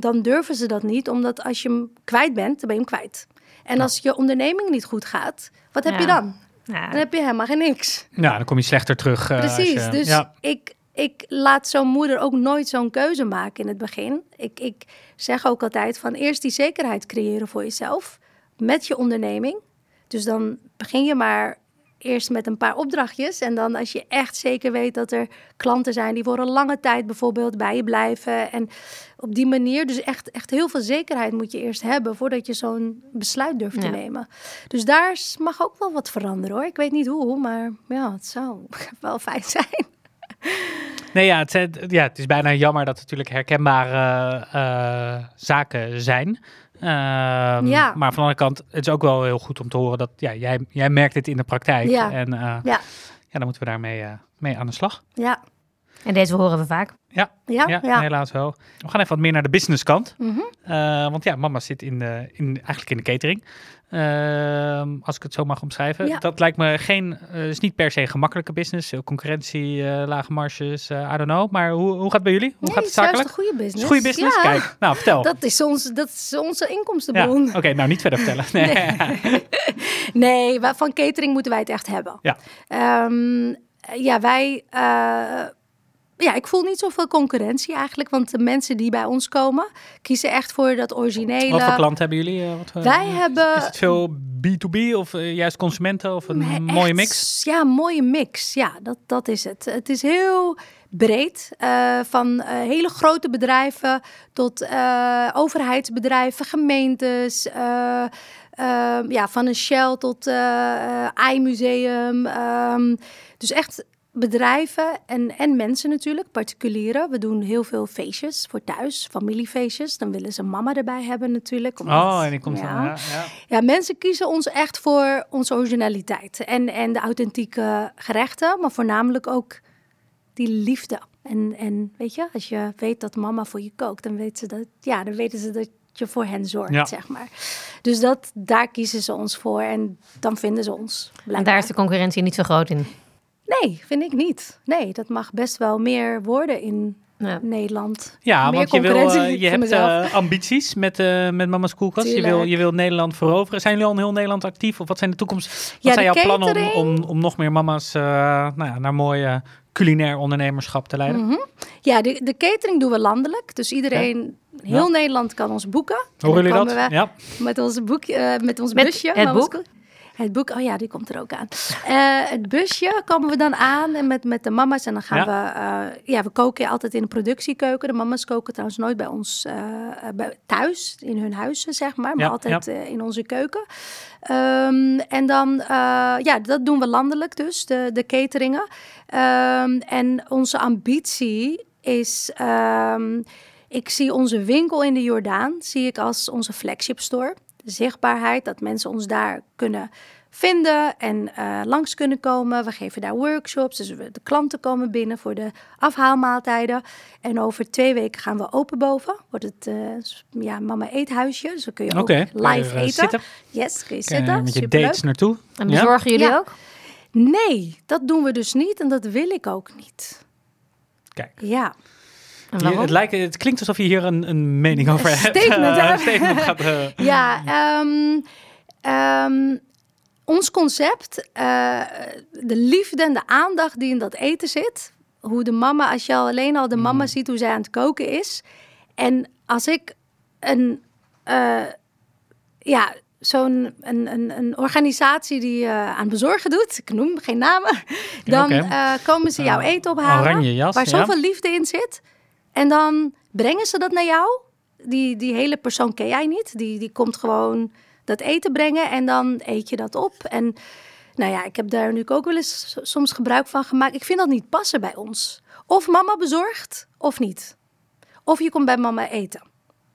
dan durven ze dat niet, omdat als je hem kwijt bent, dan ben je hem kwijt. En als je onderneming niet goed gaat, wat heb je Ja. dan? Ja. Dan heb je helemaal geen niks. Nou, dan kom je slechter terug. Precies, je- dus ja. ik, ik laat zo'n moeder ook nooit zo'n keuze maken in het begin. Ik, ik zeg ook altijd van eerst die zekerheid creëren voor jezelf met je onderneming. Dus dan begin je maar eerst met een paar opdrachtjes. En dan als je echt zeker weet dat er klanten zijn die voor een lange tijd bijvoorbeeld bij je blijven. En op die manier, dus echt, echt heel veel zekerheid moet je eerst hebben voordat je zo'n besluit durft te Ja. nemen. Dus daar mag ook wel wat veranderen hoor. Ik weet niet hoe, maar ja, het zou wel fijn zijn. Nee, ja het, zijn- ja, het is bijna jammer dat het natuurlijk herkenbare eh, zaken zijn. Ehm, Ja. Maar van de andere kant, het is ook wel heel goed om te horen dat ja, jij, jij merkt dit in de praktijk. Ja. En eh, ja. Ja, dan moeten we daarmee eh, mee aan de slag. ja, En deze horen we vaak. Ja, ja, ja, ja. helaas wel. We gaan even wat meer naar de businesskant. Mhm. Eh, want ja, mama zit in de, in, eigenlijk in de catering. Ehm, als ik het zo mag omschrijven. Ja. Dat lijkt me geen, eh, is niet per se een gemakkelijke business. Concurrentie, eh, lage marges, eh, I don't know. Maar hoe, hoe gaat het bij jullie? Hoe Nee, gaat het zakelijk? een goede Is business. het een goede business? Ja, Kijk, nou vertel. Dat is, ons, dat is onze ja, inkomstenbron. Oké, nou niet verder vertellen. Nee. Nee, wa- van catering moeten wij het echt hebben. Ja. Ehm, ja, wij. eh, ja, ik voel niet zoveel concurrentie eigenlijk. Want de mensen die bij ons komen, kiezen echt voor dat originele. Wat voor klanten hebben jullie? eh, wat Wij hebben- Is het veel B2B of eh, juist consumenten of een Nee, mooie echt, mix? Ja, een mooie mix. Ja, dat, dat is het. Het is heel breed. eh, van eh, hele grote bedrijven tot eh, overheidsbedrijven, gemeentes. ja, van een Shell tot eh eh, iMuseum. ehm, dus echt bedrijven en, en mensen natuurlijk, particulieren. We doen heel veel feestjes voor thuis, familiefeestjes. Dan willen ze mama erbij hebben natuurlijk. omdat- Oh, en die komt ja. dan. Ja, ja. Ja, mensen kiezen ons echt voor onze originaliteit en, en de authentieke gerechten, maar voornamelijk ook die liefde. En, en weet je, als je weet dat mama voor je kookt, dan, weet ze dat, ja, dan weten ze dat je voor hen zorgt, Ja. zeg maar. Dus dat, daar kiezen ze ons voor en dan vinden ze ons. En daar is de concurrentie niet zo groot in. Nee, vind ik niet. Nee, dat mag best wel meer worden in Ja. Nederland. Ja, Meer want je, wil, eh, je hebt eh, ambities met, eh met Mama's Koelkast. Je wil, je wil Nederland veroveren. Zijn jullie al in heel Nederland actief? Of wat zijn de toekomst? Wat Ja, zijn de jouw plannen om, om, om nog meer mama's eh, nou ja, naar mooi culinair ondernemerschap te leiden? Mhm. Ja, de, de catering doen we landelijk. Dus iedereen, heel Ja. Nederland kan ons boeken. Dan jullie dat? komen we- Ja. Met ons boekje, eh, met ons Met busje. het Mama's boek? Het boek, oh ja, die komt er ook aan. Eh, het busje komen we dan aan en met, met de mama's. En dan gaan we, eh, ja, we koken altijd in de productiekeuken. De mama's koken trouwens nooit bij ons eh, bij, thuis, in hun huizen, zeg maar. Maar Ja, altijd in onze keuken. Ehm, en dan, ja, dat doen we landelijk dus, de, de cateringen. Ehm, en onze ambitie is... ehm, ik zie onze winkel in de Jordaan zie ik als onze flagship store. Zichtbaarheid, dat mensen ons daar kunnen vinden en eh, langs kunnen komen. We geven daar workshops, dus we- de klanten komen binnen voor de afhaalmaaltijden. En over twee weken gaan we open boven. Wordt het eh, ja, mama eethuisje, dus dan kun je ook live eh, eten. zitten? Yes, kun je zitten. met je Superleuk. dates naartoe? En Ja? bezorgen jullie Ja. ook? Nee, dat doen we dus niet en dat wil ik ook niet. Kijk. Ja. Je- het, lijkt, het klinkt alsof je hier een, een mening over hebt. statement, gaat, eh, Ja, ehm, ehm, ons concept, eh, de liefde en de aandacht die in dat eten zit. Hoe de mama, als je al alleen al de mama Mm. ziet hoe zij aan het koken is. En als ik een, eh, ja, zo'n een, een, een organisatie die aan bezorgen doet, ik noem geen namen, dan komen ze jouw eten ophalen. oranje jas, waar ja. zoveel liefde in zit. En dan brengen ze dat naar jou. Die, die hele persoon ken jij niet. Die, die komt gewoon dat eten brengen en dan eet je dat op. En nou ja, ik heb daar nu ook wel eens soms gebruik van gemaakt. Ik vind dat niet passen bij ons. Of mama bezorgt of niet. Of je komt bij mama eten.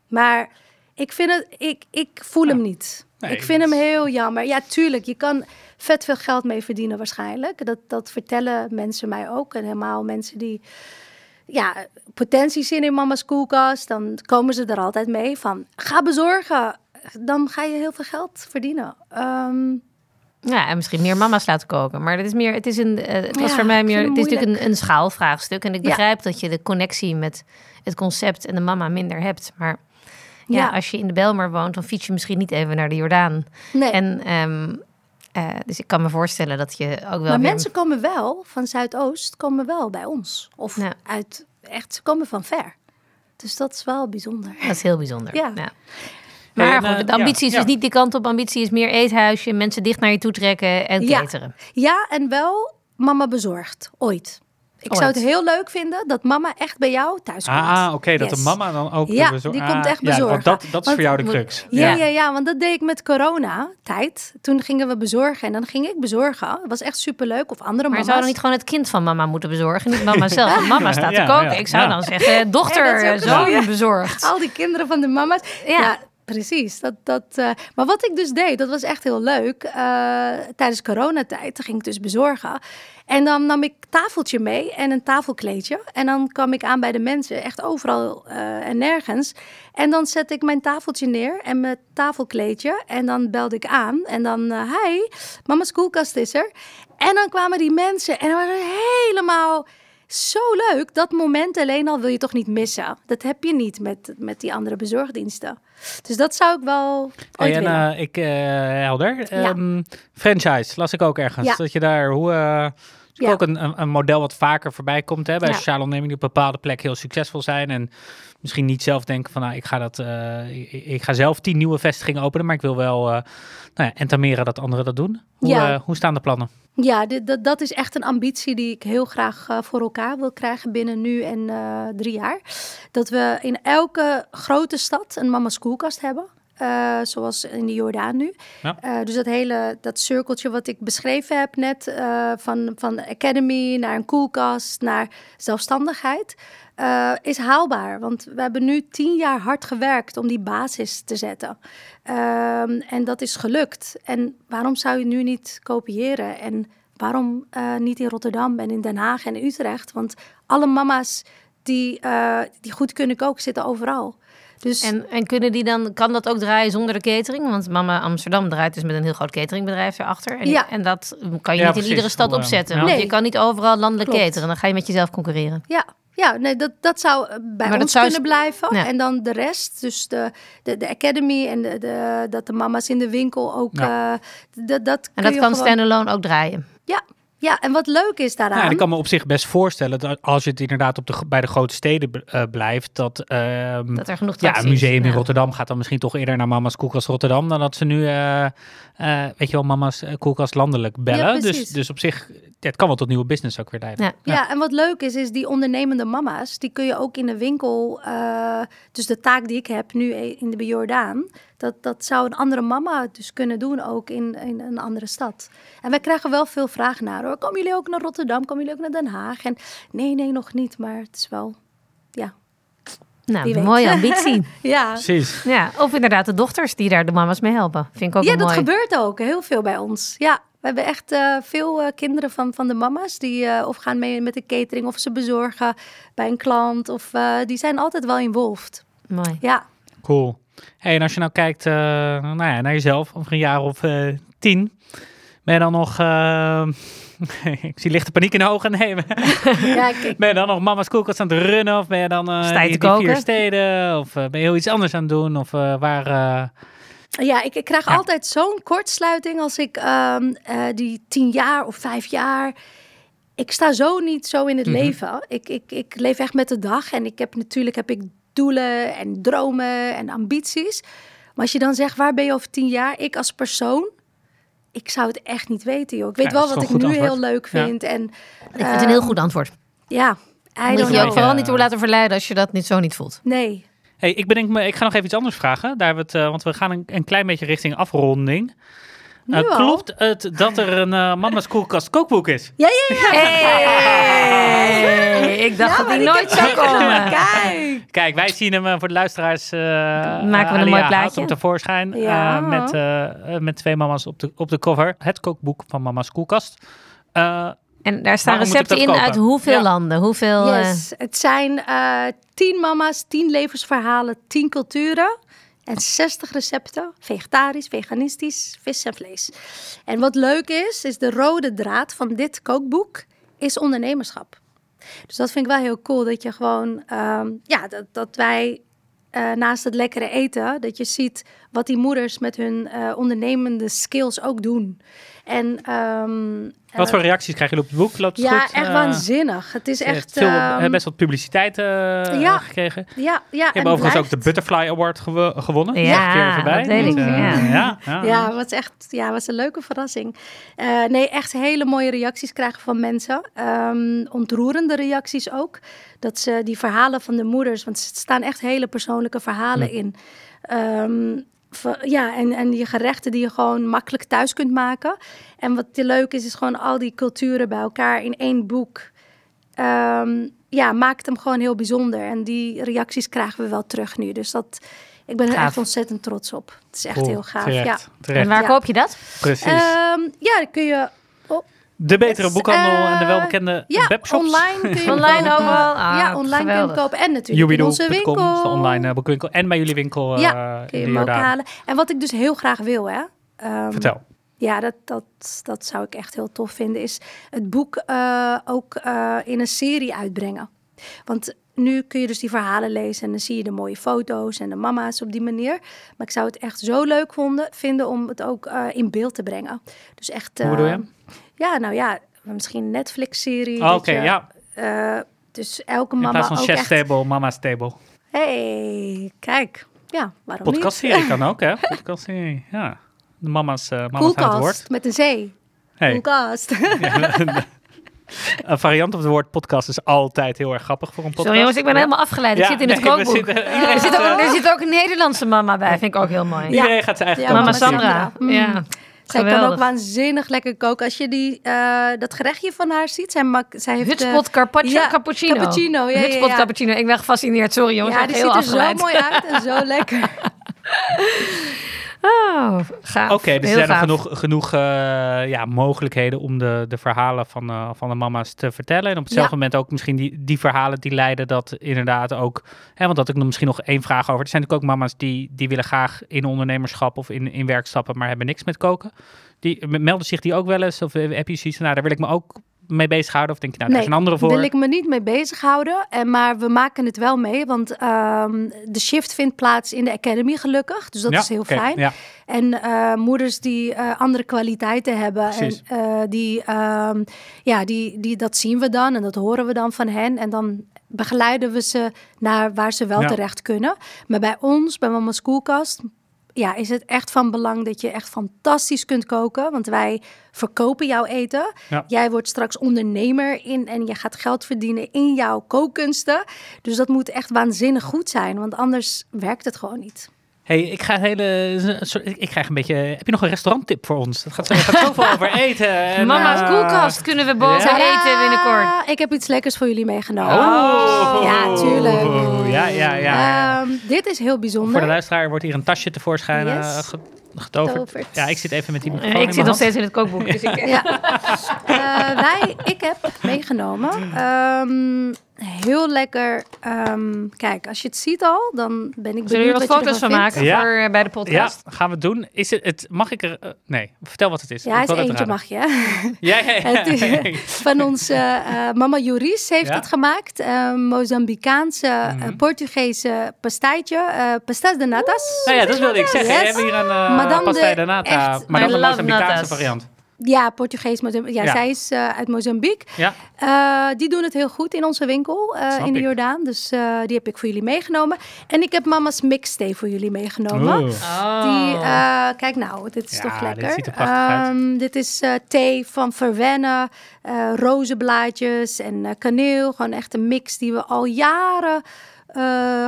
Maar ik vind het, ik, ik voel hem niet. Nee, ik vind hem heel jammer. Ja, tuurlijk, je kan vet veel geld mee verdienen waarschijnlijk. Dat, dat vertellen mensen mij ook. En helemaal mensen die ja, potentie zien in mama's koelkast, dan komen ze er altijd mee van ga bezorgen. Dan ga je heel veel geld verdienen. Ehm, Ja, en misschien meer mama's laten koken. Maar het is meer, het is een, eh, het was Ja, voor mij meer, het is natuurlijk een, een schaalvraagstuk. En ik Ja. begrijp dat je de connectie met het concept en de mama minder hebt. Maar ja, Ja. als je in de Belmer woont, dan fiets je misschien niet even naar de Jordaan. nee. En ehm, eh, dus ik kan me voorstellen dat je ook wel maar weer- mensen komen wel van Zuidoost, komen wel bij ons. Of Ja. uit, echt, ze komen van ver. Dus dat is wel bijzonder. Dat is heel bijzonder. Ja. Maar En, eh, goed, de ambitie is ja, dus ja. niet die kant op. Ambitie is meer eethuisje, mensen dicht naar je toe trekken en Ja. cateren. Ja, en wel mama bezorgd. Ooit. Ik zou het heel leuk vinden dat mama echt bij jou thuis komt. Ah, oké, dat de mama dan ook... Ja, die komt echt Ja, bezorgen. dat, dat is Want- voor jou de crux. Ja, Ja. ja, ja, want dat deed ik met corona-tijd. Toen gingen we bezorgen en dan ging ik bezorgen. Het was echt superleuk. Of andere Maar mama's. zou dan niet gewoon het kind van mama moeten bezorgen? Niet mama zelf. Want mama staat te koken. ik zou dan zeggen, dochter, eh, een zoon bezorgd. Al die kinderen van de mama's. Ja. Precies. Dat, dat, eh, maar wat ik dus deed, dat was echt heel leuk. Eh, tijdens coronatijd ging ik dus bezorgen. En dan nam ik tafeltje mee en een tafelkleedje. En dan kwam ik aan bij de mensen, echt overal eh, en nergens. En dan zette ik mijn tafeltje neer en mijn tafelkleedje. En dan belde ik aan. En dan, hi, mama's koelkast is er. En dan kwamen die mensen en was helemaal zo leuk. Dat moment alleen al wil je toch niet missen. Dat heb je niet met, met die andere bezorgdiensten. Dus dat zou ik wel ooit en eh, ik, eh, helder. Ehm, franchise, las ik ook ergens. Ja. Dat je daar, hoe... is Ja. ook een, een, model wat vaker voorbij komt hè, bij sociale ondernemingen die op bepaalde plekken heel succesvol zijn. En misschien niet zelf denken van nou, ik ga dat, eh, ik, ik ga zelf tien nieuwe vestigingen openen, maar ik wil wel eh nou ja, entameren dat anderen dat doen. Hoe, Ja. eh, hoe staan de plannen? Ja, dit, dat, dat is echt een ambitie die ik heel graag voor elkaar wil krijgen binnen nu en drie jaar. Dat we in elke grote stad een mama's koelkast hebben. Eh, zoals in de Jordaan nu. Ja. Eh, dus dat hele dat cirkeltje wat ik beschreven heb net, eh, van, van academy naar een koelkast naar zelfstandigheid, is haalbaar. Want we hebben nu tien jaar hard gewerkt om die basis te zetten. Ehm, en dat is gelukt. En waarom zou je nu niet kopiëren? En waarom niet in Rotterdam en in Den Haag en Utrecht? Want alle mama's die, die goed kunnen koken zitten overal. Dus En, en kunnen die dan, kan dat ook draaien zonder de catering? Want Mama Amsterdam draait dus met een heel groot cateringbedrijf erachter. En, Ja. en dat kan je Ja, niet precies. in iedere stad eh, opzetten. ja. Want Nee. je kan niet overal landelijk Klopt. cateren. Dan ga je met jezelf concurreren. Ja, ja nee, dat, dat zou eh, bij Maar dat ons zou kunnen blijven. Ja. En dan de rest, dus de, de, de academy en de, de, dat de mama's in de winkel ook... Ja. eh, dat, dat En dat kan gewoon- standalone ook draaien. Ja, ja, en wat leuk is daaraan... Nou, ik kan me op zich best voorstellen dat als je het inderdaad op de, bij de grote steden eh, blijft, dat, ehm, Dat er genoeg ja, een is. museum in Ja. Rotterdam gaat dan misschien toch eerder naar Mama's Koelkast Rotterdam dan dat ze nu, eh, eh, weet je wel, Mama's Koelkast landelijk bellen. dus, dus op zich, het kan wel tot nieuwe business ook weer leiden. Ja. Ja, en wat leuk is, is die ondernemende mama's, die kun je ook in de winkel, eh, dus de taak die ik heb nu in de Jordaan, dat, dat zou een andere mama dus kunnen doen ook in, in een andere stad. En wij krijgen wel veel vragen naar, hoor. komen jullie ook naar Rotterdam, komen jullie ook naar Den Haag? En nee, nee, nog niet, maar het is wel, ja. Nou, weet. mooie ambitie. Ja, Precies. ja, of inderdaad de dochters die daar de mama's mee helpen. Vind ik ook ja dat mooi. gebeurt ook heel veel bij ons. Ja, we hebben echt eh, veel eh, kinderen van, van de mama's die eh, of gaan mee met de catering of ze bezorgen bij een klant of eh, die zijn altijd wel involved. Mooi. Ja, Cool. Hey, en als je nou kijkt eh, nou ja, naar jezelf over een jaar of eh, tien, Ben je dan nog... eh, ik zie lichte paniek in de ogen. Nee, Ja, ik, ben je dan nog mama's koelkast aan het runnen? Of ben je dan eh, Sta je die, vier steden? Of eh, ben je heel iets anders aan het doen? Of eh, waar... eh, Ja, ik, ik krijg Ja. altijd zo'n kortsluiting als ik ehm, eh, die tien jaar of vijf jaar. Ik sta zo niet zo in het Mhm. leven. Ik, ik, ik leef echt met de dag. En ik heb natuurlijk heb ik doelen en dromen en ambities. Maar als je dan zegt, waar ben je over tien jaar? Ik als persoon, ik zou het echt niet weten, joh. Ik weet Ja, wel wat ik nu heel leuk Ja. vind. En, Ik vind het een heel goed antwoord. Ja, Moet je je ook vooral niet door laten verleiden als je dat niet zo niet voelt. Nee. Hey, ik, bedenk me, ik ga nog even iets anders vragen. Daar hebben we het, eh, want we gaan een, een klein beetje richting afronding. Nu Eh, al? klopt het dat er een eh, Mama's Koelkast kookboek is? Ja, ja, ja. Hey, ik dacht Ja, dat die nooit zou komen. Kijk. Kijk, wij zien hem eh, voor de luisteraars. eh Maken we een mooi plaatje? hem tevoorschijn. eh, Ja. met, eh, eh, met twee mama's op de, op de cover. Het kookboek van Mama's Koelkast. Eh, En daar staan recepten in uit hoeveel Ja. landen, hoeveel... eh, Yes, het zijn eh tien mama's, tien levensverhalen, tien culturen en 60 recepten. Vegetarisch, veganistisch, vis en vlees. En wat leuk is, is de rode draad van dit kookboek is ondernemerschap. Dus dat vind ik wel heel cool, dat je gewoon, ehm, ja, dat, dat wij eh, naast het lekkere eten, dat je ziet wat die moeders met hun eh, ondernemende skills ook doen. En ehm, wat eh, voor reacties krijgen jullie op het boek? Loopt het ja, goed? echt Eh, waanzinnig. Het is je hebt echt veel, ehm, eh, best wat publiciteit eh, ja. gekregen. Je Ja, ja. hebt en overigens blijft. ook de Butterfly Award gewo- gewonnen. Ja, keer voorbij. dat weet Dus, ik, eh, ja. ja, was echt ja, was een leuke verrassing. Eh, nee, echt hele mooie reacties krijgen van mensen. Ehm, ontroerende reacties ook. Dat ze die verhalen van de moeders, want er staan echt hele persoonlijke verhalen in. Ehm, ja, en, en die gerechten die je gewoon makkelijk thuis kunt maken. En wat heel leuk is, is gewoon al die culturen bij elkaar in één boek. Ehm, ja, maakt hem gewoon heel bijzonder. En die reacties krijgen we wel terug nu. Dus dat, ik ben er Gaaf. echt ontzettend trots op. Het is echt Cool, heel gaaf. Terecht, Ja. terecht. En waar Ja. koop je dat? Precies. Ehm, ja, dan kun je de betere dus, boekhandel en de eh, welbekende ja, webshops. online kun je Online overal? Ah, ja, online kun je hem geweldig. kopen. En natuurlijk in onze winkel. de online eh, boekwinkel. En bij jullie winkel eh ja, kun je hem ook Jordaan. halen. En wat ik dus heel graag wil, hè. ehm, Vertel. Ja, dat, dat, dat zou ik echt heel tof vinden. Is het boek eh, ook eh, in een serie uitbrengen. Want nu kun je dus die verhalen lezen en dan zie je de mooie foto's en de mama's op die manier. Maar ik zou het echt zo leuk vonden, vinden om het ook eh, in beeld te brengen. Dus echt. Hoe bedoel je? eh, Ja, nou ja, misschien een Netflix-serie. Oh, dat Oké, ja. eh, dus elke In mama plaats van ook chef's echt... table, mama's table. hey, kijk. Ja, waarom Podcastserie kan ook, hè? Podcastserie, ja. De mama's, eh niet? mama's aan het woord. Koelkast met een zee. Hey, Koelkast. een variant op het woord podcast is altijd heel erg grappig voor een podcast. Sorry jongens, ik ben Ja. helemaal afgeleid. Ik Ja, zit in het nee, we kookboek. zitten- er, zit ook, eh, er zit ook een Nederlandse mama bij. Vind ik ook heel mooi. Iedereen gaat zijn eigen Ja, kant Mama op. Mama Sandra. Sandra. Ja, Mm. Zij kan ook waanzinnig lekker koken. Als je die, eh, dat gerechtje van haar ziet. Zij, zij heeft, eh, Hutspot carpaccio, ja, cappuccino. cappuccino, ja, Hutspot ja. cappuccino. Ik ben gefascineerd. Sorry jongens, ja, ik die ziet er zo mooi uit en zo lekker. Oh, gaaf. Oké, dus er zijn nog genoeg, genoeg eh, ja, mogelijkheden om de, de verhalen van, eh, van de mama's te vertellen. En op hetzelfde Ja. moment ook misschien die, die verhalen die leiden dat inderdaad ook... Hè, want dat ik nog misschien nog één vraag over. Er zijn natuurlijk ook mama's die, die willen graag in ondernemerschap of in, in werk stappen, maar hebben niks met koken. Die, melden zich die ook wel eens? Of heb je zoiets van, nou, daar wil ik me ook mee bezighouden? Of denk je, nou, daar is een andere voor? wil ik me niet mee bezighouden. En, maar we maken het wel mee. Want ehm, de shift vindt plaats in de academy gelukkig. Dus dat Ja, is heel fijn. Ja. En eh, moeders die eh, andere kwaliteiten hebben. Precies. En eh, die, ehm, ja, die, die, dat zien we dan en dat horen we dan van hen. En dan begeleiden we ze naar waar ze wel Ja. terecht kunnen. Maar bij ons, bij Mama's Koelkast, ja, is het echt van belang dat je echt fantastisch kunt koken. Want wij verkopen jouw eten. Ja. Jij wordt straks ondernemer in en je gaat geld verdienen in jouw kookkunsten. Dus dat moet echt waanzinnig goed zijn, want anders werkt het gewoon niet. Hey, ik ga een hele. sorry, Ik krijg een beetje. Heb je nog een restauranttip voor ons? Het gaat, zo, gaat zoveel over eten. En, Mama's eh, koelkast kunnen we boven ja. eten binnenkort. Ik heb iets lekkers voor jullie meegenomen. Oh, Ja, tuurlijk. Ja, ja, ja. Ehm, dit is heel bijzonder. Voor de luisteraar wordt hier een tasje tevoorschijn eh, Yes. Getoverd. Getoverd. Ja, ik zit even met die microfoon ik in zit nog steeds in het kookboek. Dus ik, Ja. Eh, wij, ik heb meegenomen. ehm, heel lekker. ehm, kijk, als je het ziet al, dan ben ik benieuwd Zullen we er wat wat je foto's van maken. Ja. voor, eh, bij de Ja, podcast? gaan we het doen. Is het, het mag ik er... eh, nee, vertel wat het is. Ja, Ik is eentje mag je. Ja, ja, ja. Van onze eh, mama Juris heeft Ja? het gemaakt. Mozambicaanse, Mhm. Portugese pastijtje. eh pastas de natas. Nou ja, dat wilde ik zeggen. Yes. We hebben hier een uh, Maar dan de nata, echt- maar dan de Mozambicaanse variant. Ja, Portugees. Mozambique. Ja, Ja. zij is eh, uit Mozambique. Ja, Eh, die doen het heel goed in onze winkel eh, in de. Jordaan. Dus die heb ik voor jullie meegenomen. En ik heb mama's mixthee voor jullie meegenomen. Oeh. Die, kijk nou, dit is Ja, toch dit lekker. ziet er prachtig uit. Ehm, dit is thee van verwennen, rozenblaadjes en kaneel. Gewoon echt een mix die we al jaren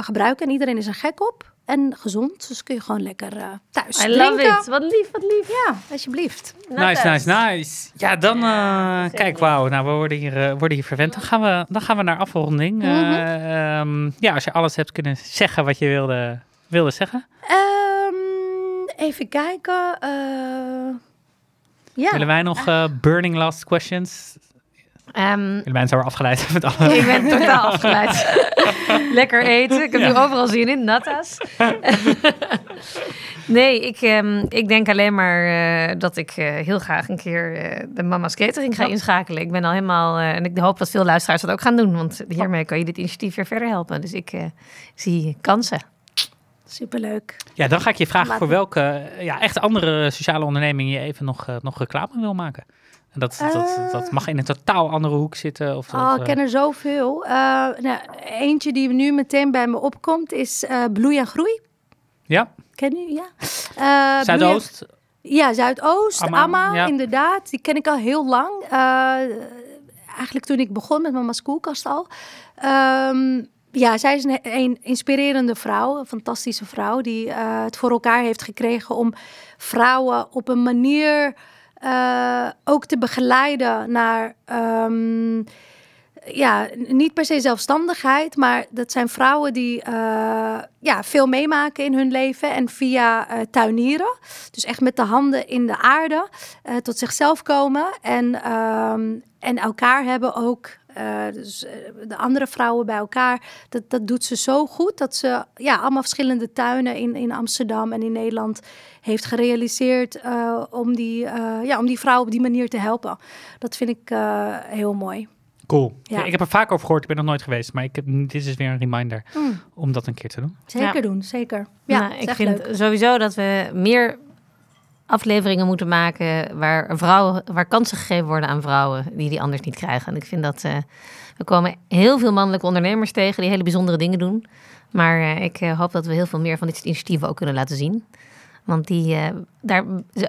gebruiken. En iedereen is er gek op. En gezond, dus kun je gewoon lekker eh, thuis I drinken. love it. Wat lief, wat lief. Ja, alsjeblieft. Nice, nice, nice. Ja, dan... eh, kijk, wauw. Nou, we worden hier, eh, worden hier verwend. Dan gaan we, dan gaan we naar afronding. Mhm. ehm, ja, als je alles hebt kunnen zeggen wat je wilde, wilde zeggen. Ehm, even kijken. eh, ja. Willen wij nog eh, burning last questions? Ehm, Willemijn zou er afgeleid met alle... ik ben totaal afgeleid. Lekker eten. Ik heb Ja. nu overal zin in. Natas. nee, ik, ehm, ik denk alleen maar eh, dat ik eh, heel graag een keer eh, de Mama's Catering ga Ja. inschakelen. Ik ben al helemaal... eh, en ik hoop dat veel luisteraars dat ook gaan doen. Want hiermee kan je dit initiatief weer verder helpen. Dus ik eh, zie kansen. Superleuk. Ja, dan ga ik je vragen Laat voor welke ja, echt andere sociale onderneming je even nog, nog reclame wil maken. En dat, dat, Eh. dat mag in een totaal andere hoek zitten. Of, Oh, ik ken er zoveel. Eh, nou, eentje die nu meteen bij me opkomt is eh, Bloei en Groei. ja, Ken je? Ja. Eh, en- Zuidoost. Ja, Zuidoost, Amma, Amma, ja. inderdaad. Die ken ik al heel lang. Eh, eigenlijk toen ik begon met Mama's Koelkast al. Ehm, ja, zij is een, een inspirerende vrouw, een fantastische vrouw... die eh, het voor elkaar heeft gekregen om vrouwen op een manier... eh, ook te begeleiden naar... ehm, ja, niet per se zelfstandigheid, maar dat zijn vrouwen die eh, ja, veel meemaken in hun leven en via eh, tuinieren, dus echt met de handen in de aarde, tot zichzelf komen en, ehm, en elkaar hebben ook. Eh, dus eh, de andere vrouwen bij elkaar, dat, dat doet ze zo goed dat ze ja, allemaal verschillende tuinen in, in Amsterdam en in Nederland heeft gerealiseerd eh, om, die, eh, ja, om die vrouwen op die manier te helpen. Dat vind ik eh, heel mooi. Cool. Ja. Ja, ik heb er vaak over gehoord. Ik ben nog nooit geweest. Maar ik heb, dit is weer een reminder Mm. om dat een keer te doen. Zeker Ja. doen, zeker. Ja, Nou, is ik vind leuk. sowieso dat we meer afleveringen moeten maken waar vrouwen, waar kansen gegeven worden aan vrouwen die die anders niet krijgen. En ik vind dat eh, we komen heel veel mannelijke ondernemers tegen die hele bijzondere dingen doen. Maar eh, ik eh, hoop dat we heel veel meer van dit soort initiatieven ook kunnen laten zien. Want die, daar,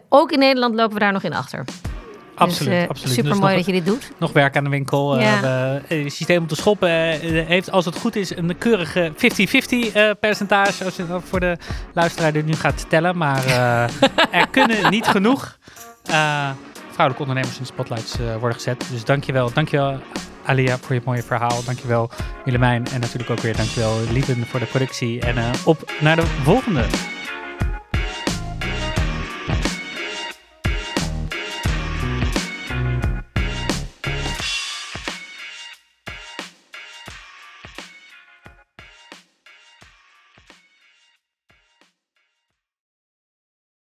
ook in Nederland lopen we daar nog in achter. Absoluut, dus, absoluut. Super Dus mooi nog, dat je dit doet. nog werk aan de winkel. Ja. Eh, we- eh, het systeem om te schoppen eh, heeft, als het goed is, een keurige 50-50 eh, percentage. Als je dat voor de luisteraar die nu gaat tellen. Maar er kunnen niet genoeg vrouwelijke ondernemers in de spotlights worden gezet. Dus dankjewel, dankjewel Alia voor je mooie verhaal. Dankjewel Willemijn. En natuurlijk ook weer dankjewel Lieven voor de productie. En op naar de volgende.